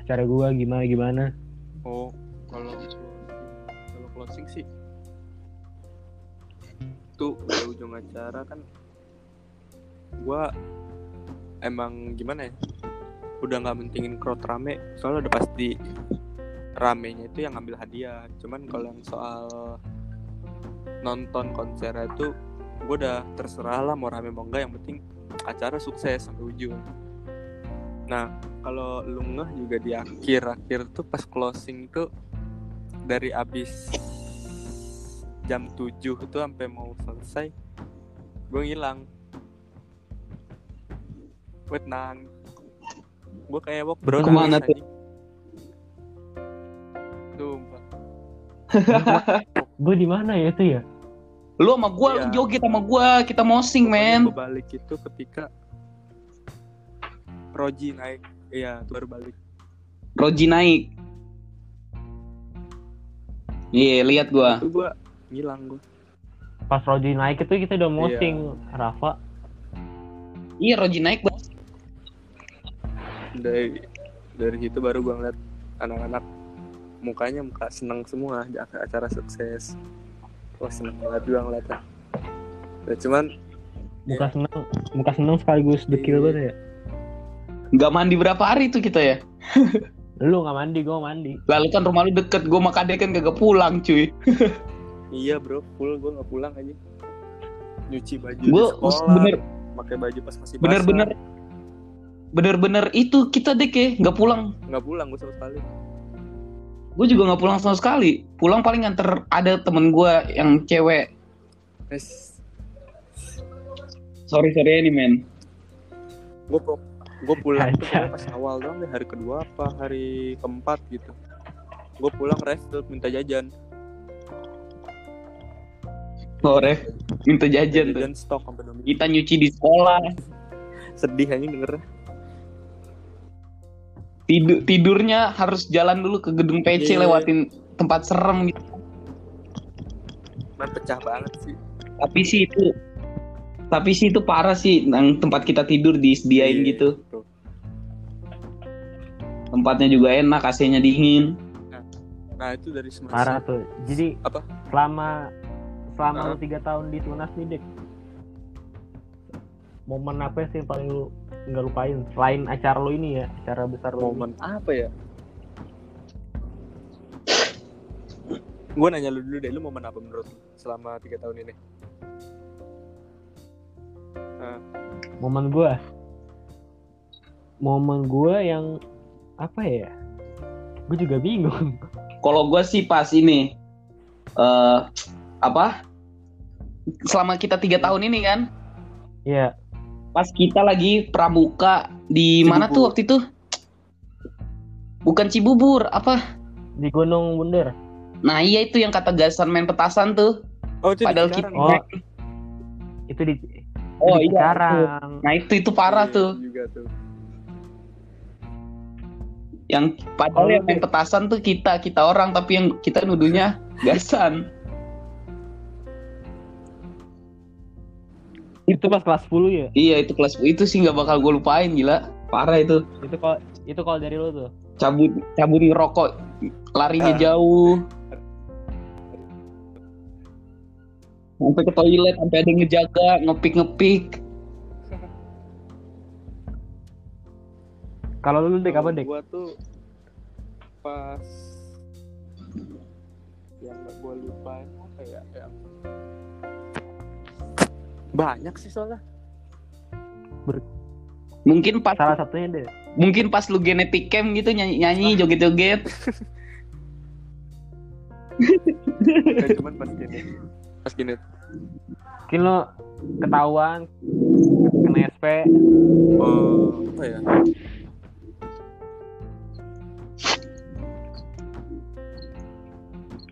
acara gua gimana gimana oh kalau kalau closing sih tuh di ujung acara kan gua emang gimana ya udah nggak mentingin crowd rame soalnya udah pasti ramenya itu yang ngambil hadiah. Cuman kalau yang soal nonton konser itu gue udah terserah lah mau rame mau enggak yang penting acara sukses sampai ujung. Nah kalau lu ngeh juga di akhir-akhir tuh pas closing tuh dari abis jam 7 itu sampai mau selesai gue ngilang gue tenang gue kayak walk bro Ke mana nangis tuh? Sumpah. gue di mana ya itu ya Lu sama gua, Iya. lu joget sama gua, kita mosing men. Gue balik itu ketika Roji naik iya baru balik Roji naik. Iya, lihat gua. itu gue ngilang gue pas Roji naik itu kita udah mosing Rafa Iya, Roji naik. Dari dari situ baru gue ngeliat anak-anak mukanya muka seneng semua di ac- acara sukses wah seneng banget juga ngeliatnya ya, cuman muka seneng muka seneng sekaligus dekil Iya. banget ya Gak mandi berapa hari tuh kita ya? lu nggak mandi gue mandi Lalu kan rumah lu deket, gua sama Kade kan kagak pulang cuy. iya bro full gue nggak pulang aja nyuci baju Gua di sekolah bener pakai baju pas masih basah bener-bener bener-bener itu kita dek ya nggak pulang. Nggak pulang gue sama sekali. Gue juga nggak pulang sama sekali. Pulang paling nganter ada temen gue yang cewek. Es sorry sorry ini men. Gue gue pulang tuh pokoknya pas awal doang deh hari kedua apa hari keempat gitu. Gue pulang rest minta jajan. Sore minta jajan tuh. jajan stok sampai dua minggu. Kita nyuci di sekolah. Sedih aja dengernya tidur tidurnya harus jalan dulu ke gedung PC Iya. lewatin tempat serem gitu man pecah banget sih tapi sih itu tapi sih itu parah sih yang tempat kita tidur disediain Iya, gitu tuh. tempatnya juga enak AC-nya dingin nah itu dari semasa parah tuh jadi Apa? selama selama lu tiga tahun di tunas nih dek momen apa sih yang paling lu nggak lupain? Selain acara lu ini ya acara besar lu ini. momen apa ya? Gue nanya lu dulu deh lu momen apa menurut lu selama tiga tahun ini? Momen gua? Momen gua yang apa ya? Gue juga bingung. Kalau gue sih pas ini eh apa? Selama kita tiga tahun ini kan? Ya pas kita lagi pramuka di mana Cibubur. tuh waktu itu? Bukan Cibubur apa? Di Gunung Bunder. Nah iya itu yang kata gasan main petasan tuh. Oh itu Padahal di Cikarang. oh. Itu di oh di iya Cikarang. nah itu itu parah Iya, tuh. juga tuh. Yang padahal Oh, yang main petasan tuh kita, kita orang tapi yang kita nuduhnya gasan. Itu pas kelas 10 ya? Iya itu kelas itu sih nggak bakal gue lupain gila. Parah itu. Itu kalau itu kalau dari lu tuh. Cabut cabut ngerokok larinya Ah. jauh. Sampai ke toilet, sampai ada yang ngejaga, ngepik-ngepik. Kalau lu dek apa dek? Gua tuh pas yang gak gua lupain apa ya? Yang banyak sih soalnya. Mungkin pas Salah satunya deh. mungkin pas lu genetik camp gitu nyanyi nyanyi joget-joget. Kayak cuman pas gini. Pas gini. Mungkin lo ketahuan kena SP Oh, apa ya?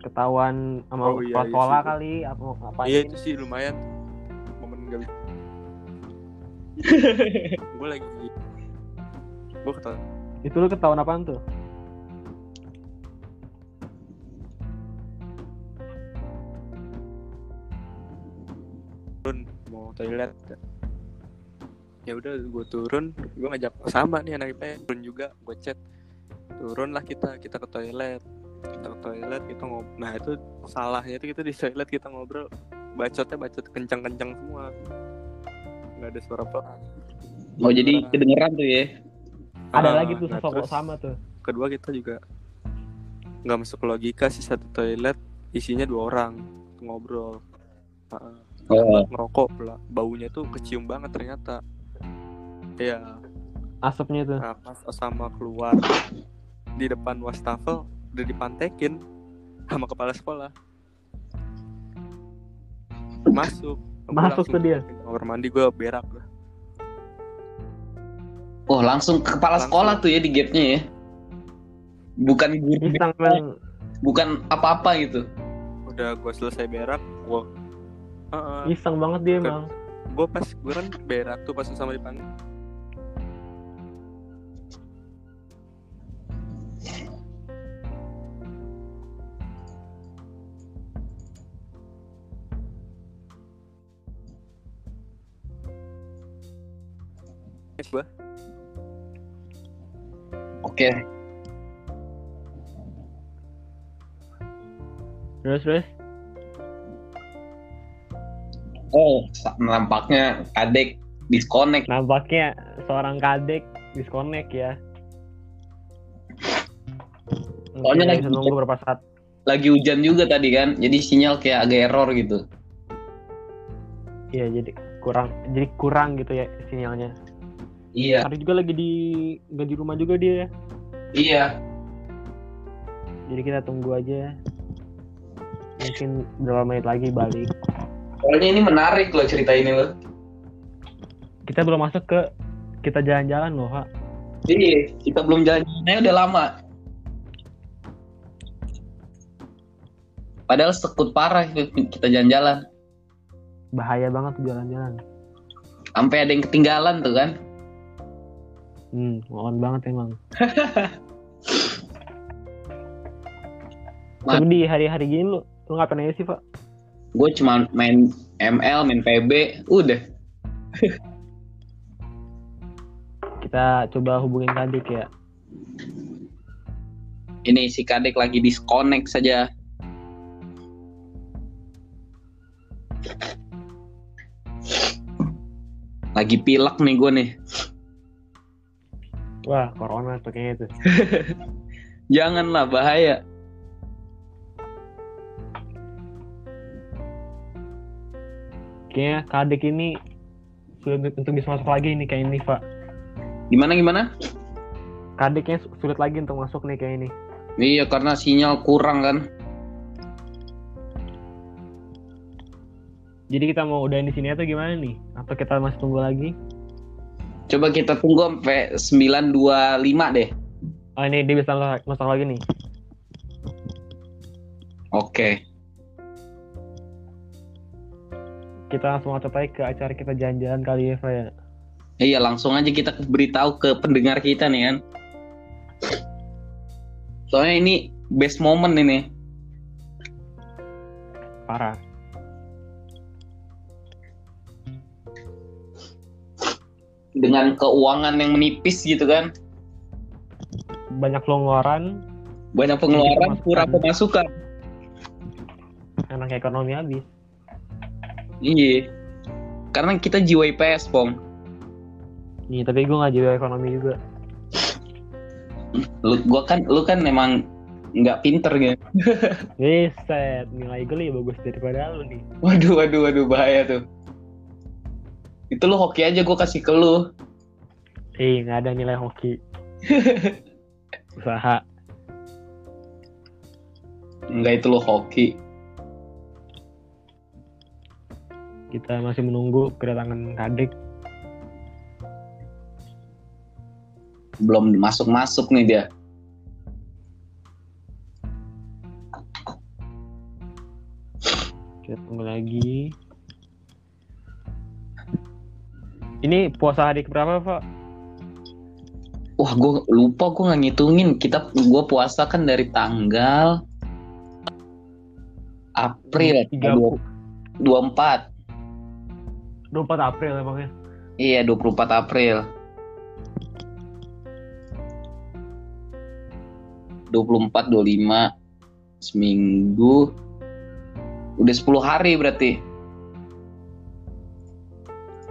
ketahuan sama Oh, iya, iya sekolah sih. kali apa apa Iya itu sih lumayan gak bisa. gue lagi gue ketawa itu lu ketahuan apaan tuh? Turun. Mau toilet. Ya udah gue turun. Gue ngajak sama nih anak IPS turun juga gue chat. Turun lah kita kita ke toilet. Kita ke toilet kita ngobrol nah itu salahnya itu kita di toilet kita ngobrol bacotnya bacot kencang-kencang semua. Nggak ada suara pelan Oh jadi kedengeran. tuh ya. ada Ah, lagi tuh nah, sosok sama tuh. Kedua kita juga nggak masuk logika sih satu toilet isinya dua orang ngobrol. Ah, Oh. ngerokok pula. Baunya tuh kecium banget ternyata. Iya, asapnya tuh. Nah pas Osama keluar di depan wastafel udah dipantekin sama kepala sekolah. Masuk. Gua Masuk tuh dia. Kamar mandi gue berak lah. Oh langsung ke kepala Langsung. sekolah tuh ya di gate-nya ya. Bukan guru, kan bukan apa-apa gitu. Udah gue selesai berak, gue iseng banget dia emang gue pas gue kan berak tuh pas sama dipanggil gue Oke. terus terus Oh nampaknya adek disconnect. nampaknya seorang kadek disconnect ya Soalnya lagi bisa nunggu beberapa saat Lagi hujan juga tadi kan, jadi sinyal kayak agak error gitu. Iya jadi kurang jadi kurang gitu ya sinyalnya. Iya. Hari juga lagi di nggak di rumah juga dia. Iya. Jadi kita tunggu aja. Mungkin berapa menit lagi balik. Soalnya ini menarik loh cerita ini loh. Kita belum masuk ke kita jalan-jalan loh, Pak. Iya, kita belum jalan-jalannya udah lama. Padahal sekut parah itu kita jalan-jalan. Bahaya banget jalan-jalan. Sampai ada yang ketinggalan tuh kan. Hmm, mohon banget emang. Ma- Tapi di hari-hari gini lu lu ngapain aja sih, Pak? Gue cuma main ML, main PB, udah. Kita coba hubungin Kadek ya. Ini si Kadek lagi disconnect saja. Lagi pilek nih gue nih. Wah, corona tuh kayaknya itu. Janganlah bahaya. Kayaknya Kadek ini sulit untuk bisa masuk lagi nih kayak ini, Pak. Gimana gimana? Kadeknya sulit lagi untuk masuk nih kayak ini. Iya karena sinyal kurang kan. Jadi kita mau udahin di sini atau gimana nih? Atau kita masih tunggu lagi? Coba kita tunggu sampai 925 deh. Oh ini dia bisa masuk lagi nih. Oke. Kita langsung acot aja ke acara kita jalan-jalan kali ya, ya. Iya langsung aja kita beritahu ke pendengar kita nih kan. Soalnya ini best moment ini. Parah. Dengan keuangan yang menipis gitu kan. Banyak longgaran, Banyak pengeluaran, kurang pemasukan. anak ekonomi habis. Iya. Karena kita jiwa IPS, Pong. Nih, tapi gue nggak jiwa ekonomi juga. Lu gua kan lu kan memang nggak pinter gitu. Reset, nilai gue lebih bagus daripada lu nih. Waduh, waduh, waduh, bahaya tuh. Itu lu hoki aja gue kasih ke lu. Eh, nggak ada nilai hoki. Usaha. Enggak itu lu hoki. Kita masih menunggu kedatangan Kadek. Belum masuk-masuk nih dia. Kita tunggu lagi. Ini puasa hari berapa, Pak? Wah, gue lupa gue nggak ngitungin. Kita gue puasa kan dari tanggal April Tiga- 24. 24 April emangnya. Iya, 24 April. 24 25 seminggu udah 10 hari berarti.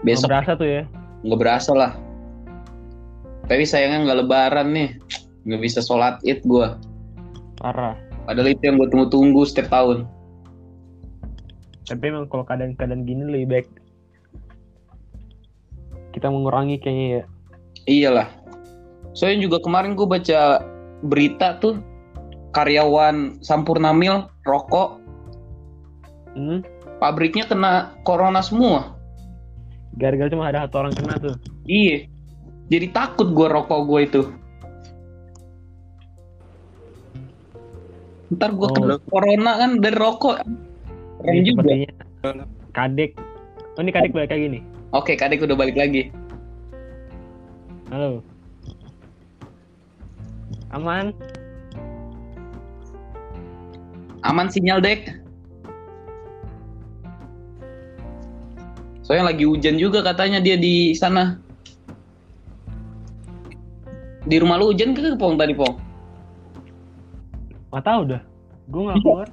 Nggak Besok berasa tuh ya. nggak berasa lah. Tapi sayangnya nggak lebaran nih. Nggak bisa sholat id gua. Parah. Padahal itu yang gue tunggu-tunggu setiap tahun. Tapi emang kalau keadaan-keadaan gini lebih baik kita mengurangi kayaknya ya. Iyalah. Soalnya juga kemarin gue baca berita tuh karyawan Sampurnamil rokok Hmm? pabriknya kena corona semua. Gara-gara cuma ada satu orang kena tuh. Iya. Jadi takut gue rokok gue itu. Ntar gue Oh. kena corona kan dari rokok. Keren juga. sepertinya Kadek. Oh ini Kadek balik lagi nih. Oke, kadek udah balik lagi. Halo. Aman? Aman sinyal dek. Soalnya lagi hujan juga katanya dia di sana. Di rumah lu hujan ke Pong tadi Pong? Gak tau dah. Gue gak keluar.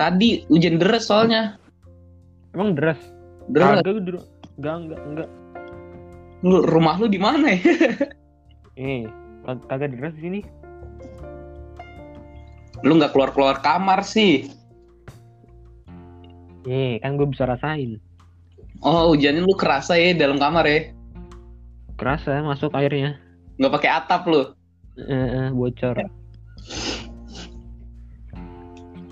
Tadi hujan deras soalnya. Emang deras? Deras. Kagak gue Enggak, enggak, enggak. Lu rumah lu di mana ya? Eh, kag- kagak deras di sini. Lu nggak keluar keluar kamar sih. Eh, kan gue bisa rasain. Oh hujannya lu kerasa ya dalam kamar ya? Kerasa masuk airnya. Nggak pakai atap lu? Eh, eh, bocor.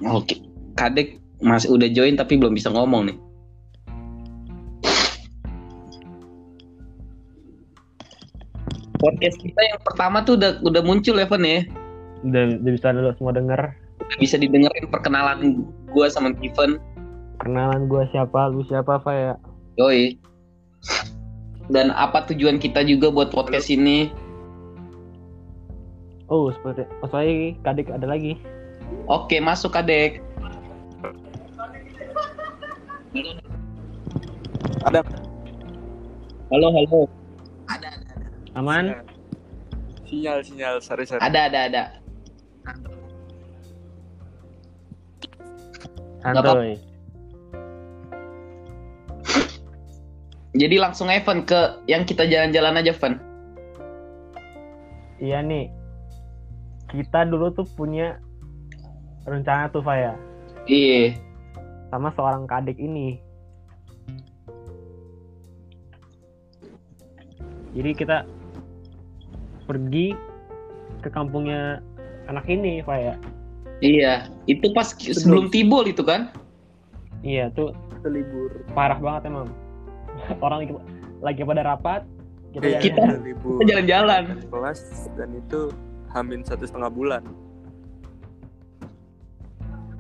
Oke. Kadek masih udah join tapi belum bisa ngomong nih. Podcast kita yang pertama tuh udah udah muncul Evan ya. Udah, udah bisa lo semua denger. Udah bisa didengerin perkenalan gua sama Steven. Kenalan gue siapa, lu siapa, Pak ya? Yoi. Dan apa tujuan kita juga buat podcast ini? Oh, seperti oh, soalnya kadek ada lagi. Oke, masuk Kadek. Ada Halo, halo. Aman? sinyal sinyal sorry sorry. Ada, ada, ada. Santuy. Jadi langsung Evan ke yang kita jalan-jalan aja, Van. Iya nih. Kita dulu tuh punya rencana tuh, Pak ya. Iya. Sama seorang kadek ini. Jadi kita pergi ke kampungnya anak ini, Pak ya. Iya, itu pas sebelum tibol itu kan? Iya, tuh libur. parah banget emang. Orang lagi, lagi pada rapat, kita, Iya, Kita- jalan-jalan. libur. Kita jalan-jalan. kelas dan itu hamin satu setengah bulan.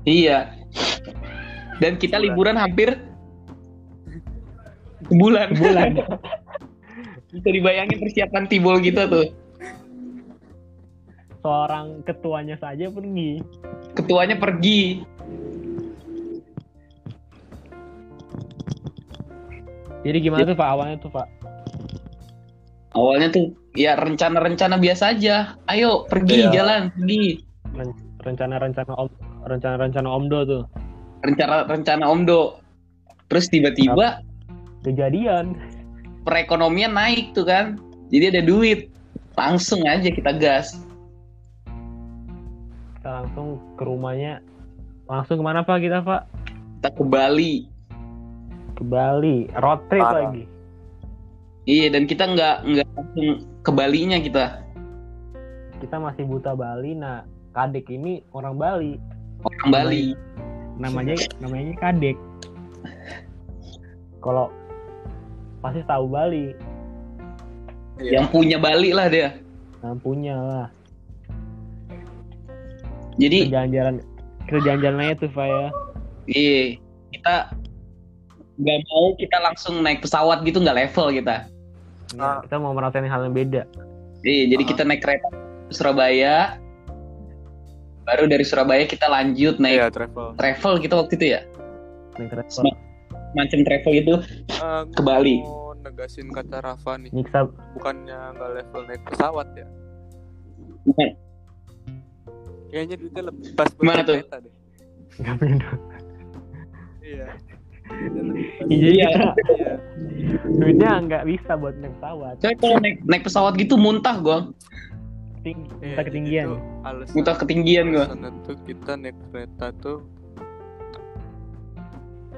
Iya. Dan kita Sebulan. liburan hampir sebulan. sebulan. Bisa dibayangin persiapan tibol kita tuh. seorang ketuanya saja pergi. Ketuanya pergi. Jadi gimana tuh Pak awalnya tuh Pak? Awalnya tuh ya rencana-rencana biasa aja. Ayo pergi Iya. jalan, pergi. Ren- Rencana-rencana om rencana-rencana Omdo tuh Rencana-rencana Omdo. Terus tiba-tiba kejadian. perekonomian naik tuh kan. Jadi ada duit. Langsung aja kita gas. Kita langsung ke rumahnya. Langsung ke mana Pak kita Pak? Kita ke Bali. Ke Bali. Road trip Parah. lagi. Iya dan kita nggak nggak langsung ke Balinya kita. Kita masih buta Bali. Nah, Kadek ini orang Bali. Orang Bali. Namanya namanya Kadek. Kalau pasti tahu Bali. Iya. Yang punya Bali lah dia. Nah, punya lah. Jadi Kita jalan-jalan kita jalan-jalan aja tuh Pak ya. iya kita nggak mau kita langsung naik pesawat gitu nggak level kita. Ah. Kita mau merasain hal yang beda. Iya jadi Ah. kita naik kereta ke Surabaya. Baru dari Surabaya kita lanjut naik Iya travel. travel gitu waktu itu ya. Naik kereta. Sem- Macam travel itu Eh, Ke Bali. Mau negasin kata Rafa nih, Nyiksa bukannya nggak level naik pesawat ya? bukan Kayaknya duitnya lebih pas buat Gimana tuh? kereta deh. nggak punya. Iya. Iya, Iya. Iya. duitnya nggak bisa buat naik pesawat. Soalnya kalau naik naik pesawat gitu muntah gua. Ting- Iya, kita ketinggian. jadi tuh alasan- Muntah ketinggian gua. tuh kita naik kereta tuh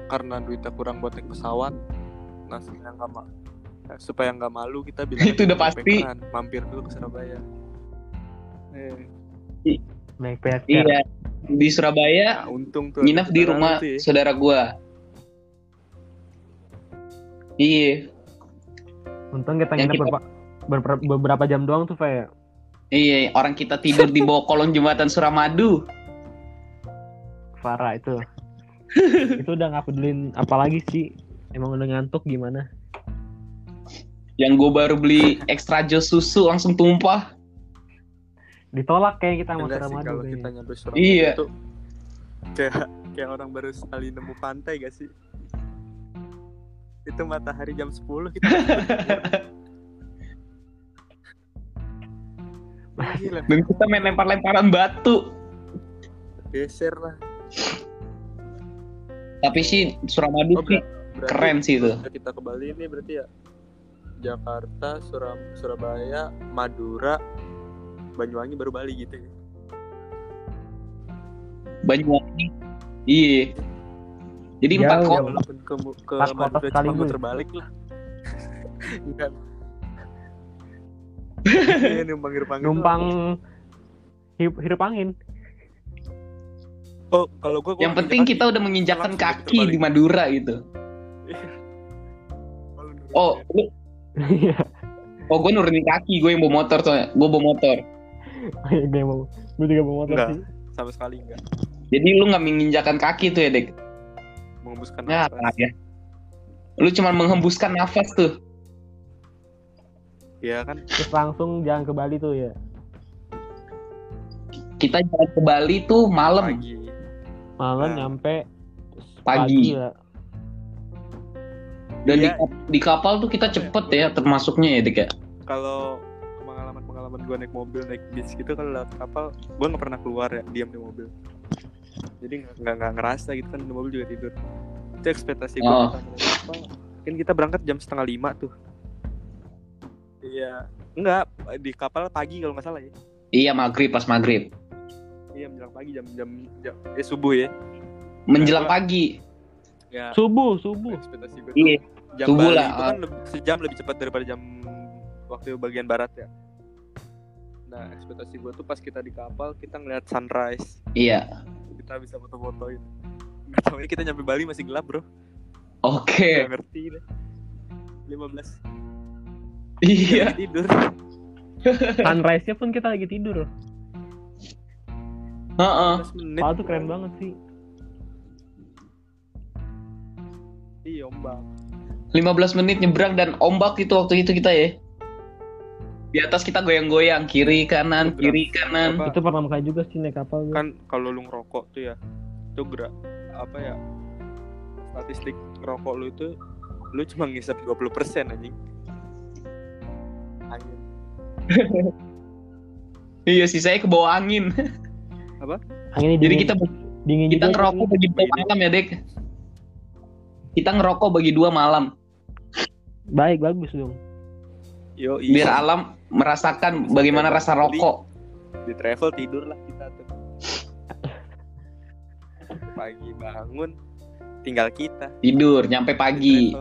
karena duitnya kurang buat naik pesawat. Nah, supaya nggak ma- eh, supaya nggak malu kita bilang Itu udah pasti. backpackeran, mampir dulu ke Surabaya. Eh, Naik. Iya. Di Surabaya nah, untung tuh. ada nginep di rumah ya. saudara gua. Iya. Untung kita Yang nginep kita- beberapa, beberapa, jam doang tuh ya. Iya, orang kita tidur di bawah kolong jembatan Suramadu. Farah itu. itu udah nggak pedulin apalagi sih. Emang udah ngantuk gimana? Yang gue baru beli extra jos susu langsung tumpah. Ditolak kayak kita sama Enggak sih Suramadu kalau kayaknya. kita nyampe Surabaya Iya. kayak kayak orang baru sekali nemu pantai gak sih? Itu matahari jam 10 kita Dan kita main lempar-lemparan batu. geser lah. Tapi sih Suramadu Oh, sih keren sih itu. kita ke Bali ini berarti ya Jakarta, Suram, Surabaya, Madura, Banyuwangi baru Bali gitu ya. Banyuwangi. Iya. Jadi Jauh, empat. Walaupun ke, ke Pas kota Madura cuma sekaligus. muter balik lah. Enggak. Iya, numpang numpang Numpang hirup, hirup angin. Oh, kalau gua, gua Yang penting kita udah menginjakkan kaki di Madura gitu. Oh, lu, Iya. oh gue nurunin kaki, gue yang bawa motor soalnya. Gue bawa motor. Gue mau, gue juga mau motor Enggak. sih. sama sekali enggak Jadi lu nggak menginjakkan kaki tuh ya, Dek? Mengembuskan Ya, nafas. ya. Lu cuma menghembuskan nafas tuh. Iya kan? Terus langsung jalan ke Bali tuh ya. Kita jalan ke Bali tuh malam. Pagi. Malam Nah. nyampe Pagi. lah. Dan di, Iya. di kapal tuh kita cepet ya termasuknya ya, Dek ya. Kalau pengalaman-pengalaman gua naik mobil, naik bis gitu kalau lewat kapal, gua nggak pernah keluar ya, diam di mobil. Jadi nggak- nggak ngerasa gitu kan di mobil juga tidur. Itu ekspektasi gua Oh. Kan kita berangkat jam setengah lima tuh. Iya, enggak di kapal pagi kalau nggak salah ya. Iya, maghrib pas maghrib. Iya menjelang pagi jam jam, jam eh, subuh ya. Menjelang pagi. Ya Subuh, subuh. ekspektasi gua Iya. jam subuh Bali lah, itu kan lebih- sejam lebih cepat daripada jam waktu bagian barat ya. Nah ekspektasi gue tuh pas kita di kapal kita ngeliat sunrise, Iya. Kita bisa foto-fotoin. Gak tau kita nyampe Bali masih gelap bro, Oke. gak ngerti deh. 15 Iya. Lagi tidur. Sunrise-nya pun kita lagi tidur. Heeh. 15 menit. Padahal tuh keren banget sih. Iya ombak. 15 menit nyebrang dan ombak itu waktu itu kita ya. Di atas kita goyang-goyang kiri kanan Gerak. kiri kanan. Apa? Itu pertama kali juga sih naik kapal gue. kan kalau lu ngerokok tuh ya itu gerak apa ya statistik ngerokok lu itu lu cuma ngisap 20% anjing angin Iya sih saya ke bawah angin. Anginnya Jadi dingin, kita dingin kita ngerokok bagi dua malam ya dek. Kita ngerokok bagi dua malam Baik bagus dong. Yo biar alam merasakan bagaimana rasa rokok. di travel tidur lah kita tuh pagi bangun tinggal kita Tidur nyampe pagi.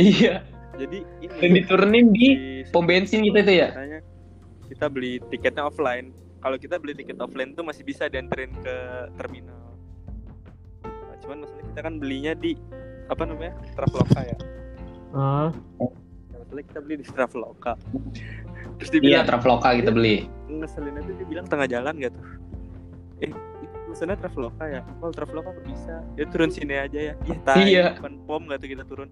Iya. jadi ini Dan diturunin di di pom bensin gitu itu ya. Kita beli tiketnya offline. Kalau kita beli tiket offline tuh masih bisa dianterin ke terminal. Nah, cuman masalah kita kan belinya di apa namanya Traveloka ya. Ah, Nah, masalah kita beli di Traveloka. Terus Iya dibilang Traveloka kita beli. ngeselin itu dia bilang tengah jalan gak tuh? Eh, itu pesannya Traveloka ya? Oh Traveloka kok bisa? Ya turun sini aja ya. Iya, tai, Iya. depan pom gak tuh kita turun?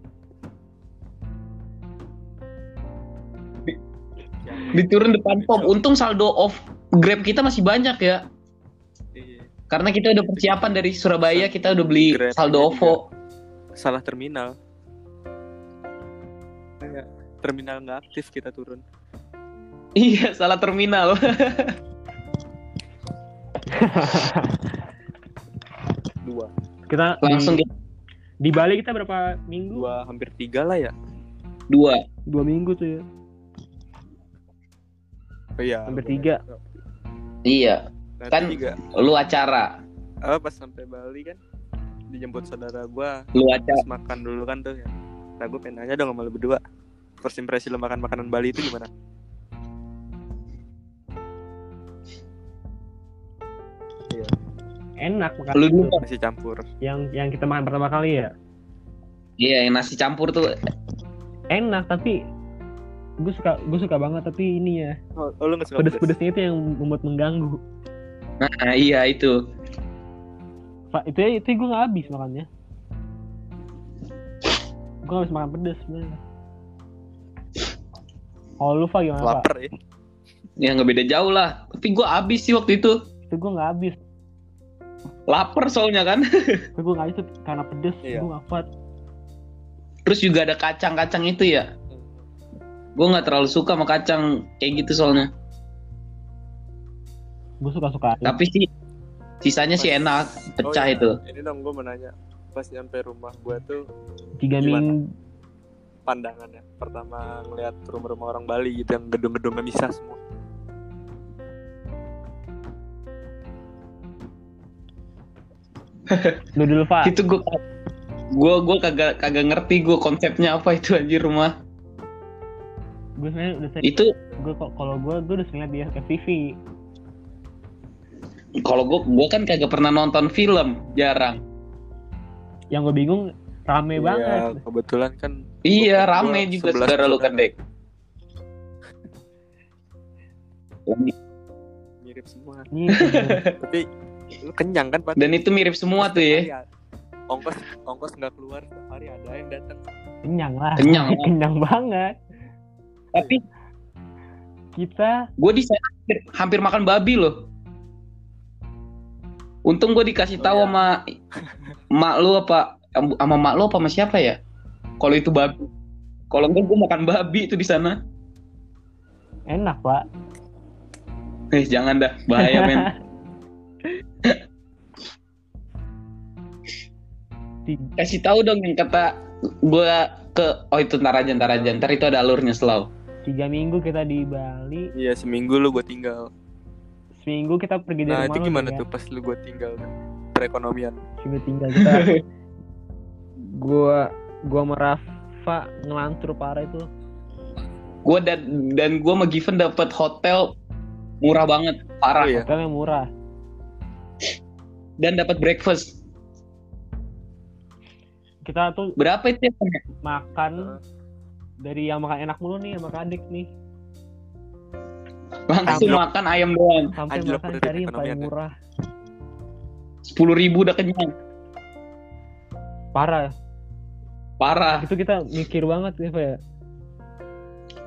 Diturun depan pom. Untung saldo off Grab kita masih banyak ya. Iya. Karena kita udah persiapan dari Surabaya kita udah beli Grab saldo OVO. salah terminal terminal nggak aktif kita turun Iya salah terminal. dua kita Langsung di, di Bali kita berapa minggu? dua hampir tiga lah ya dua. Dua minggu tuh ya. oh, iya Hampir tiga. Iya. Nah, Kan- tiga Lu acara. apa pas sampai Bali kan dijemput saudara gua Lu acara. makan dulu kan tuh ya nah gue pengen nanya dong sama lu berdua first impression lu makan makanan Bali itu gimana Enak makan. Lu itu. nasi campur Yang yang kita makan pertama kali ya. Iya yang nasi campur tuh. Enak tapi gue suka gue suka banget tapi ini ya oh, oh, lu suka pedes pedes-pedesnya itu yang membuat mengganggu. Nah iya itu. Pak itu itu gue nggak habis makannya. Gue nggak habis makan pedes sebenarnya. Oh lu Pak gimana Pak? lapar ya Ya nggak beda jauh lah. Tapi gua abis sih waktu itu. Itu gue nggak habis. Lapar soalnya kan. Itu gue nggak habis tuh karena pedes. Iya. Gue nggak kuat. Terus juga ada kacang-kacang itu ya. Gue nggak terlalu suka sama kacang kayak gitu soalnya. Gue suka suka. Tapi sih sisanya sih Pas- enak. Pecah Oh, iya. itu. ini dong gue mau nanya pas nyampe rumah gua tuh Tiga minggu. pandangannya pertama ngeliat rumah-rumah orang Bali gitu yang gedung-gedungnya misah semua Lu dulu Pak. Itu gue gue gue kagak kagak ngerti gue konsepnya apa itu anjir rumah. Gue sebenarnya udah sering. Itu Gue kok kalau gue gue udah sering liat di FTV. kalau gue gue kan kagak pernah nonton film, jarang. Yang gue bingung rame Iya, banget. kebetulan kan Iya, rame juga 11 saudara lu kan. Dek. mirip semua Ini tapi lu kenyang kan Pak? Dan itu mirip semua tuh ya. Ongkos ongkos nggak keluar setiap hari ada yang datang kenyang lah. Kenyang. kenyang banget. Tapi Kita gue di sana hampir, hampir makan babi loh. Untung gue dikasih Oh, tahu iya. sama mak lu apa sama mak lu apa sama siapa ya? Kalau itu babi. Kalau enggak gue makan babi itu di sana. enak Pak. Eh jangan dah, bahaya men. Kasih tahu dong yang kata gue ke oh itu ntar aja ntar aja ntar itu ada alurnya slow. tiga minggu kita di Bali. iya seminggu lu gue tinggal Seminggu kita pergi dari nah rumah itu lu gimana ya. tuh pas lu gue tinggal perekonomian Seminggu tinggal kita. gua gua sama Rafa ngelantur parah itu. Gue dan dan gue sama Given dapat hotel murah banget, parah. Oh, iya. Hotelnya murah. Dan dapat breakfast. Kita tuh Berapa itu ya? makan dari yang makan enak mulu nih sama kadek nih. Langsung makan ayam doang. Sampai Anjlok makan cari yang paling ya. murah. Sepuluh ribu udah kenyang. Parah. Parah. Itu kita mikir banget ya, Pak ya.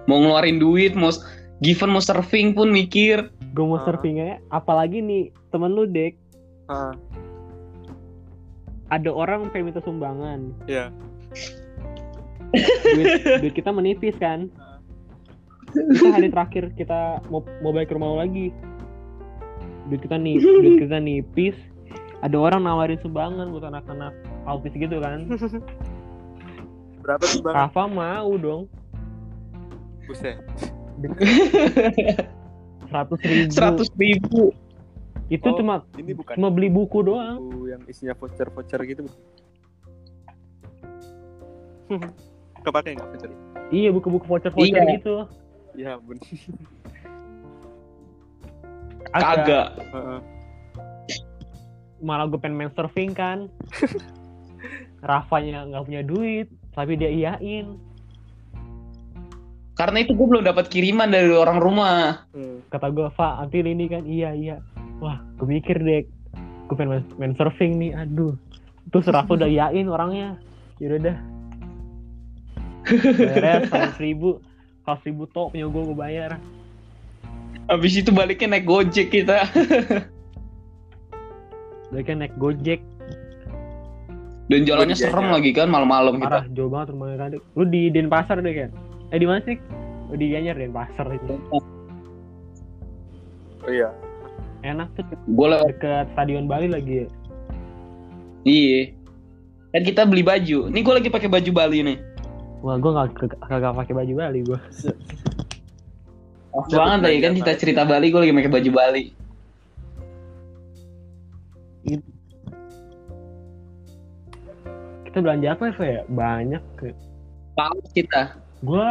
mau ngeluarin duit mau given mau surfing pun mikir gue mau Ah. surfingnya apalagi nih temen lu dek Ah, ada orang pengen minta sumbangan Iya. duit duit kita menipis kan kita hari terakhir kita mau mau balik ke rumah lagi duit kita nih duit kita nipis ada orang nawarin sumbangan buat anak-anak autis gitu kan Berapa tuh bang? Rafa mau dong Buset. seratus ribu seratus ribu itu Oh. cuma Ini bukan cuma beli buku doang buku yang isinya voucher-voucher gitu. Kepake nggak voucher? iya buku-buku voucher voucher Iya. gitu Iya bener. Agak. kagak Heeh. malah gue pengen main surfing kan Rafanya nggak punya duit tapi dia iyain. Karena itu gue belum dapat kiriman dari orang rumah. Hmm. kata gue Fa nanti ini kan iya iya. Wah gue mikir deh gue pengen main, main surfing nih aduh. Terus Rafa udah iyain orangnya. Yaudah dah. Bayarnya seratus ribu seratus ribu tok punya gue gue bayar. Habis itu baliknya naik gojek kita. Kan naik gojek dan jalannya Gojeknya. serem lagi kan malam-malam kita. Parah jauh banget rumahnya kan lu di Denpasar deh kan eh di mana sih? Oh, di Gianyar Denpasar itu. Oh iya. enak tuh. Gue lewat deket stadion Bali lagi ya. Iya. Kan kita beli baju. Nih gue lagi pakai baju Bali nih. Wah gue nggak kagak pakai baju Bali gue Pas banget tadi kan kita cerita Bali gue lagi pakai baju Bali kita belanja apa ya ya banyak paus kita gue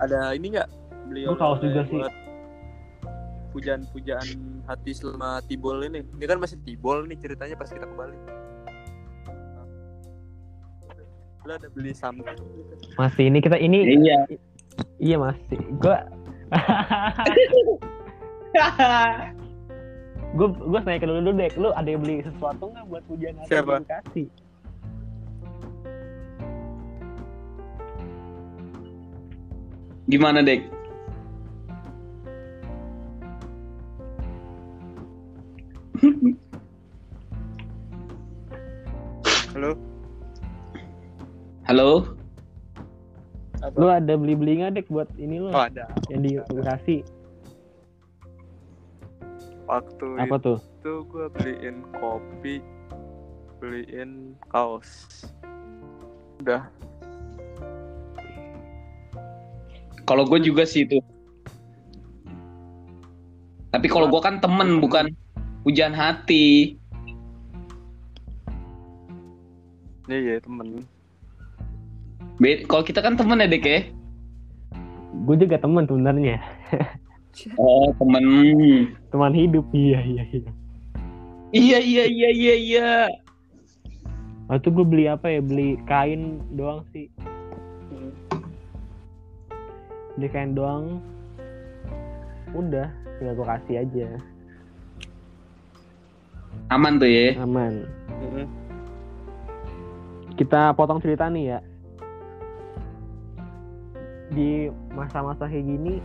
Ada ini nggak? Beli Gua kaos juga sih. Pujaan-pujaan hati selama tibol ini. Ini kan masih tibol nih ceritanya pas kita ke Bali. Lu ada beli something gitu. masih ini kita ini iya iya masih gue gue gue tanya ke lu dulu deh lu ada yang beli sesuatu nggak buat ujian hati Siapa? yang gimana dek Halo? halo Apa? lu ada beli beli nggak dek buat ini lo Oh ada. yang di Bekasi Waktu apa tuh itu gue beliin kopi, beliin kaos. Udah. Kalau gue juga sih itu. Tapi kalau gue kan temen bukan hujan hati. Iya, iya temen. Kalau kita kan temen ya dek ya. Gue juga temen sebenarnya. oh temen. Teman hidup iya iya iya. Iya iya iya iya iya. Waktu gue beli apa ya? Beli kain doang sih beli kain doang. Udah tinggal gue kasih aja. Aman tuh ya aman. Mm-mm. kita potong cerita nih ya. Di masa-masa kayak gini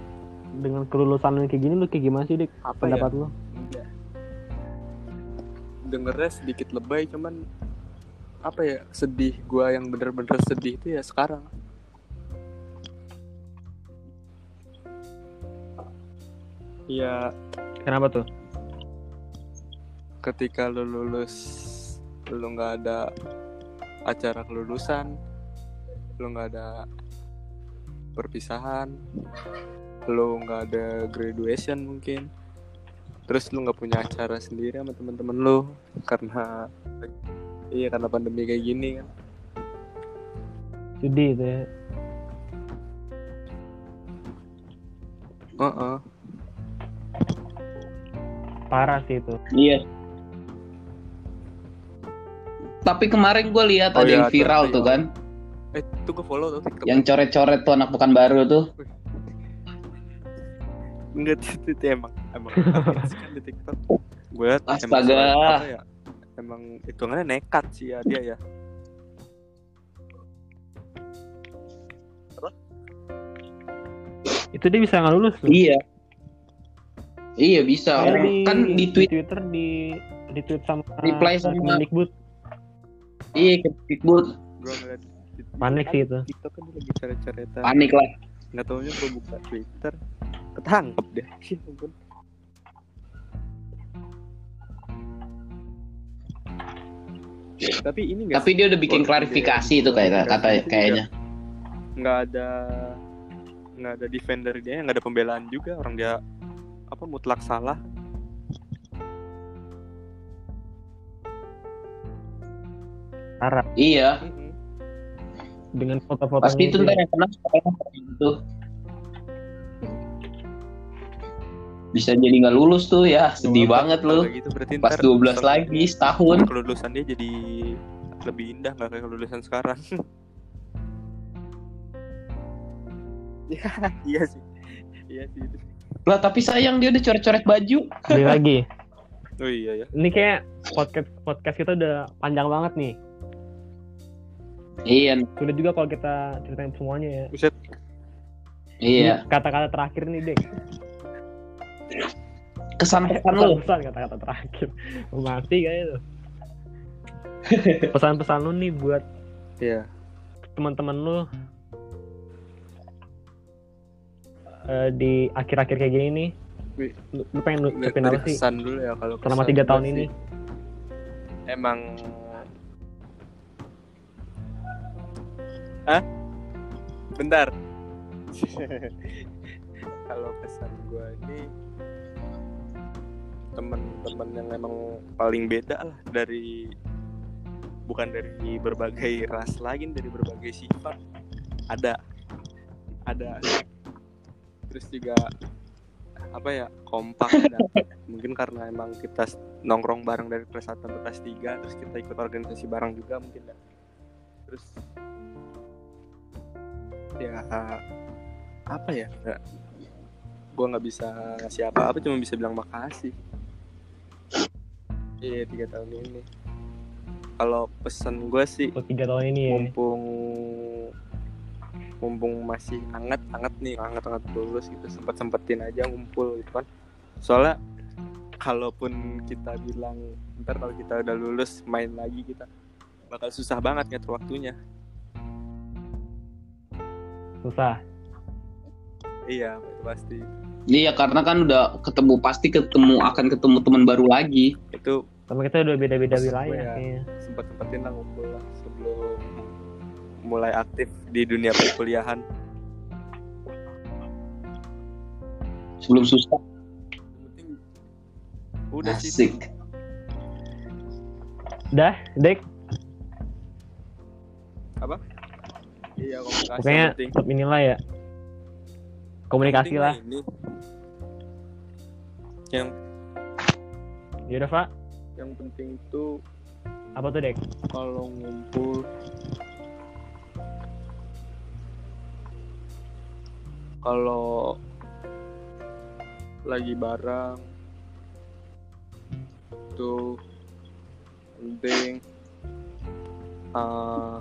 dengan kelulusan lu kayak gini lu kayak gimana sih dik? Apa pendapat lu? Enggak. Dengernya sedikit lebay cuman apa ya sedih gua yang bener-bener sedih itu ya sekarang. Ya kenapa tuh? Ketika lu lulus lu nggak ada acara kelulusan lu nggak ada perpisahan lu nggak ada graduation mungkin terus lu nggak punya acara sendiri sama teman-teman lu karena iya karena pandemi kayak gini kan. Sedih itu ya. Heeh. Parah sih itu. Iya. Tapi kemarin gue lihat Oh ada iya, yang viral tuh kan. Eh itu gue follow tuh TikTok. Yang coret-coret tuh anak pekan baru tuh. Enggak itu, itu emang emang kan di TikTok? Gue liat emang Astaga. apa ya? Emang hitungannya nekat sih ya dia ya. Itu dia bisa nggak lulus tuh. Iya. Iya bisa. Kayak Orang- kan di tweet Twitter di di tweet sama Reply sama- Kemendikbud. iya ke tweetbot Gue ngeliat di- Panik sih itu. TikTok kan lagi coret-coretan. panik lah. Nggak taunya gue buka Twitter, ketangkep deh. Ya ampun. Tapi ini Tapi dia udah bikin klarifikasi dia- itu kayak kata kayaknya. nggak ada nggak ada defender dia nggak ada pembelaan juga orang dia apa mutlak salah Parah Iya. dengan foto-foto Pasti itu ntar yang kena gitu. Bisa jadi nggak lulus tuh ya, sedih Kalau- banget lu. gitu Pas ntar 12 kelulusan- lagi setahun. kelulusan dia jadi lebih indah nggak kayak kelulusan sekarang ya iya sih iya sih itu. Lah tapi sayang dia udah coret-coret baju. Beli lagi. oh iya ya Ini kayak podcast podcast kita udah panjang banget nih. Iya, Sudah juga kalau kita ceritain semuanya ya. buset iya. Kata-kata terakhir nih, Dek. Kesan-pesan lu. Pesan kata-kata terakhir. Mati kayaknya tuh. Pesan-pesan lu nih buat Iya. teman-teman lu eh, di akhir-akhir kayak gini nih. Lu, lu pengen dari apa sih? kesan dulu ya kalau Selama tiga tahun sih, ini. emang Hah? Bentar. kalau kesan gue ini temen-temen yang emang paling beda lah dari bukan dari berbagai ras lagi dari berbagai sifat ada ada terus juga apa ya kompak dan mungkin karena emang kita nongkrong bareng dari kelas 1 sampai kelas 3 terus kita ikut organisasi bareng juga mungkin ya. Terus ya apa ya gue nggak bisa ngasih apa-apa cuma bisa bilang makasih. Iya tiga tahun ini. Kalau pesan gue sih tiga tahun ini ya. Mumpung masih hangat hangat nih hangat hangat lulus gitu sempat sempetin aja ngumpul gitu kan soalnya kalaupun kita bilang ntar kalau kita udah lulus main lagi kita bakal susah banget ngatur waktunya Susah. iya itu pasti Iya, karena kan udah ketemu pasti ketemu akan ketemu teman baru lagi. itu Sama kita udah beda-beda wilayah ya. kayaknya. sempat sempetin lah ngumpul lah sebelum mulai aktif di dunia perkuliahan Sebelum susah. Yang penting udah sih Asik. Dah, Dek. iya komunikasi Pokoknya penting tetap inilah ya. Komunikasi Penting lah. ini yang Yaudah, Pak. yang penting tuh Apa tuh, Dek? kalau ngumpul kalau lagi bareng tuh penting uh,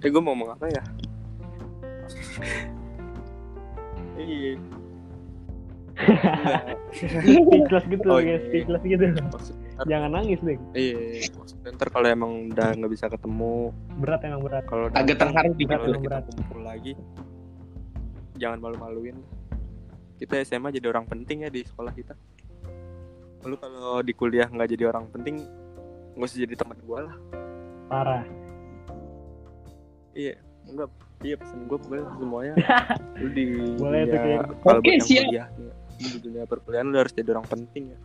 eh gue mau ngomong apa ya iya speechless gitu, Oh, ya, iya. speechless gitu. Jangan nangis, Dek. iya maksudnya ntar kalau emang udah nggak bisa ketemu Berat emang berat. kalau Agak terharu dikit kalau tuh. kita Berat. kumpul lagi jangan malu-maluin kita SMA jadi orang penting ya di sekolah kita lalu kalau di kuliah nggak jadi orang penting nggak usah jadi teman gue lah Parah. iya enggak iya pesan gue pokoknya semuanya lu di Boleh tuh, dunia kayak- kalau buat yang siap. kuliah nih, di dunia perkuliahan lu harus jadi orang penting ya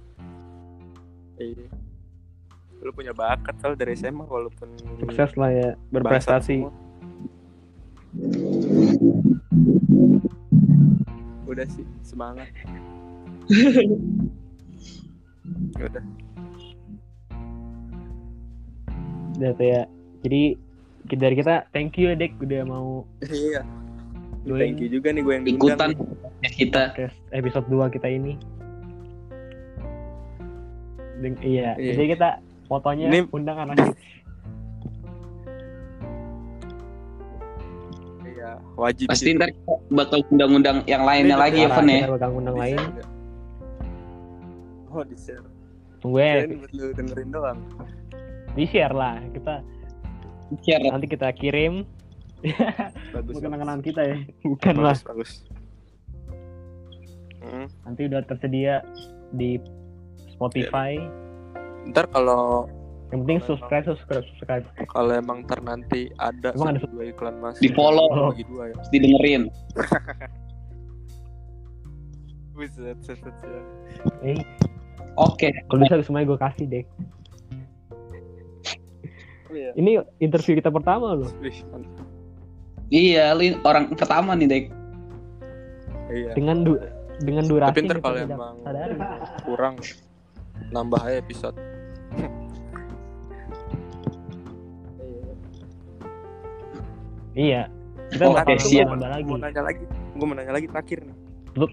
iya lu punya bakat soal dari SMA walaupun Sukses lah ya, berprestasi. udah sih semangat udah Udah tuh ya. Jadi dari kita thank you ya, Dek udah mau iya thank you juga nih gue yang Ikutan kita. podcast episode 2 kita ini iya. iya. Jadi kita fotonya ini... undang anak Iya, wajib. Pasti ntar bakal undang-undang yang lainnya ini lagi ya, Fen ya. Bakal undang lain. Oh, di share. Tunggu ya. Lu dengerin doang. Di share lah kita. Di share. Nanti kita kirim. bagus. Bukan kenangan kita ya. Bukan bagus, lah. Bagus. Hmm. Nanti udah tersedia di Spotify ntar kalau yang penting subscribe subscribe subscribe kalau emang ntar nanti ada Emang ada dua iklan mas Di follow. bagi dua ya Pasti dengerin. Buset, eh Oke. kalau bisa semuanya gue kasih deh Oh, iya. ini interview kita pertama loh. Iya, lu orang pertama nih, Dek. iya dengan du dengan durasi tapi ntar kalau emang sadari. kurang nambah aja episode. Iya. Kita Oke, bakal siap. nambah lagi mau nanya lagi. Gue mau nanya lagi terakhir nih. Lu,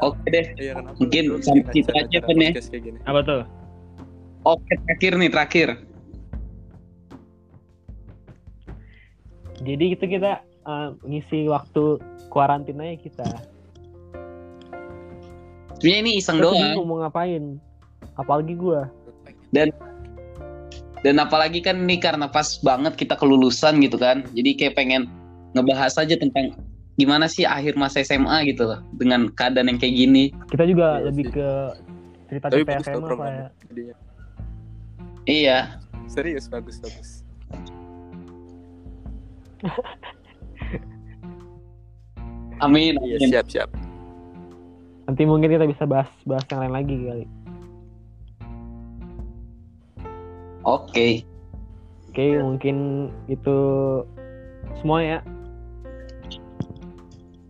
Oke deh. iya Mungkin sampai acara aja, Pen, ya. apa tuh? Oke, terakhir nih, terakhir. jadi itu kita uh, ngisi waktu kuarantina ya kita Sebenarnya ini iseng Kita doang. mau ngapain apalagi gua Dan apalagi kan ini karena pas banget kita kelulusan gitu kan. Jadi kayak pengen ngebahas aja tentang gimana sih akhir masa SMA gitu loh. Dengan keadaan yang kayak gini. kita juga Iya lebih sih. ke bagus tau SMA apa ya jadinya Iya. serius bagus bagus Amin. iya amin. siap siap nanti mungkin kita bisa bahas bahas yang lain lagi kali Oke. oke mungkin itu semua ya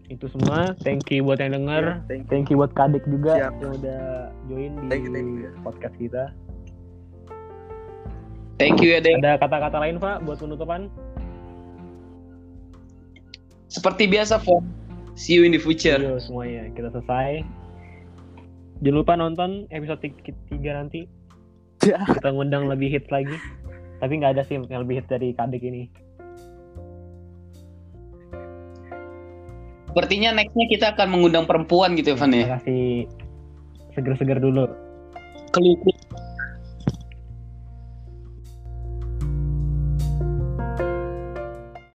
itu semua thank you buat yang denger Iya, thank you. thank you buat kadek juga Siap. yang udah join di Thank you, thank you. podcast kita Thank you ya, Dek. ada kata-kata lain pak buat penutupan Seperti biasa, Fon. See you in the future. Yo, semuanya. Kita selesai. Jangan lupa nonton episode 3 nanti. Ya. kita ngundang lebih hits lagi. Tapi nggak ada sih yang lebih hits dari kadek ini. Sepertinya nextnya kita akan mengundang perempuan gitu ya, Van ya. kasih. Seger-seger dulu. Keluar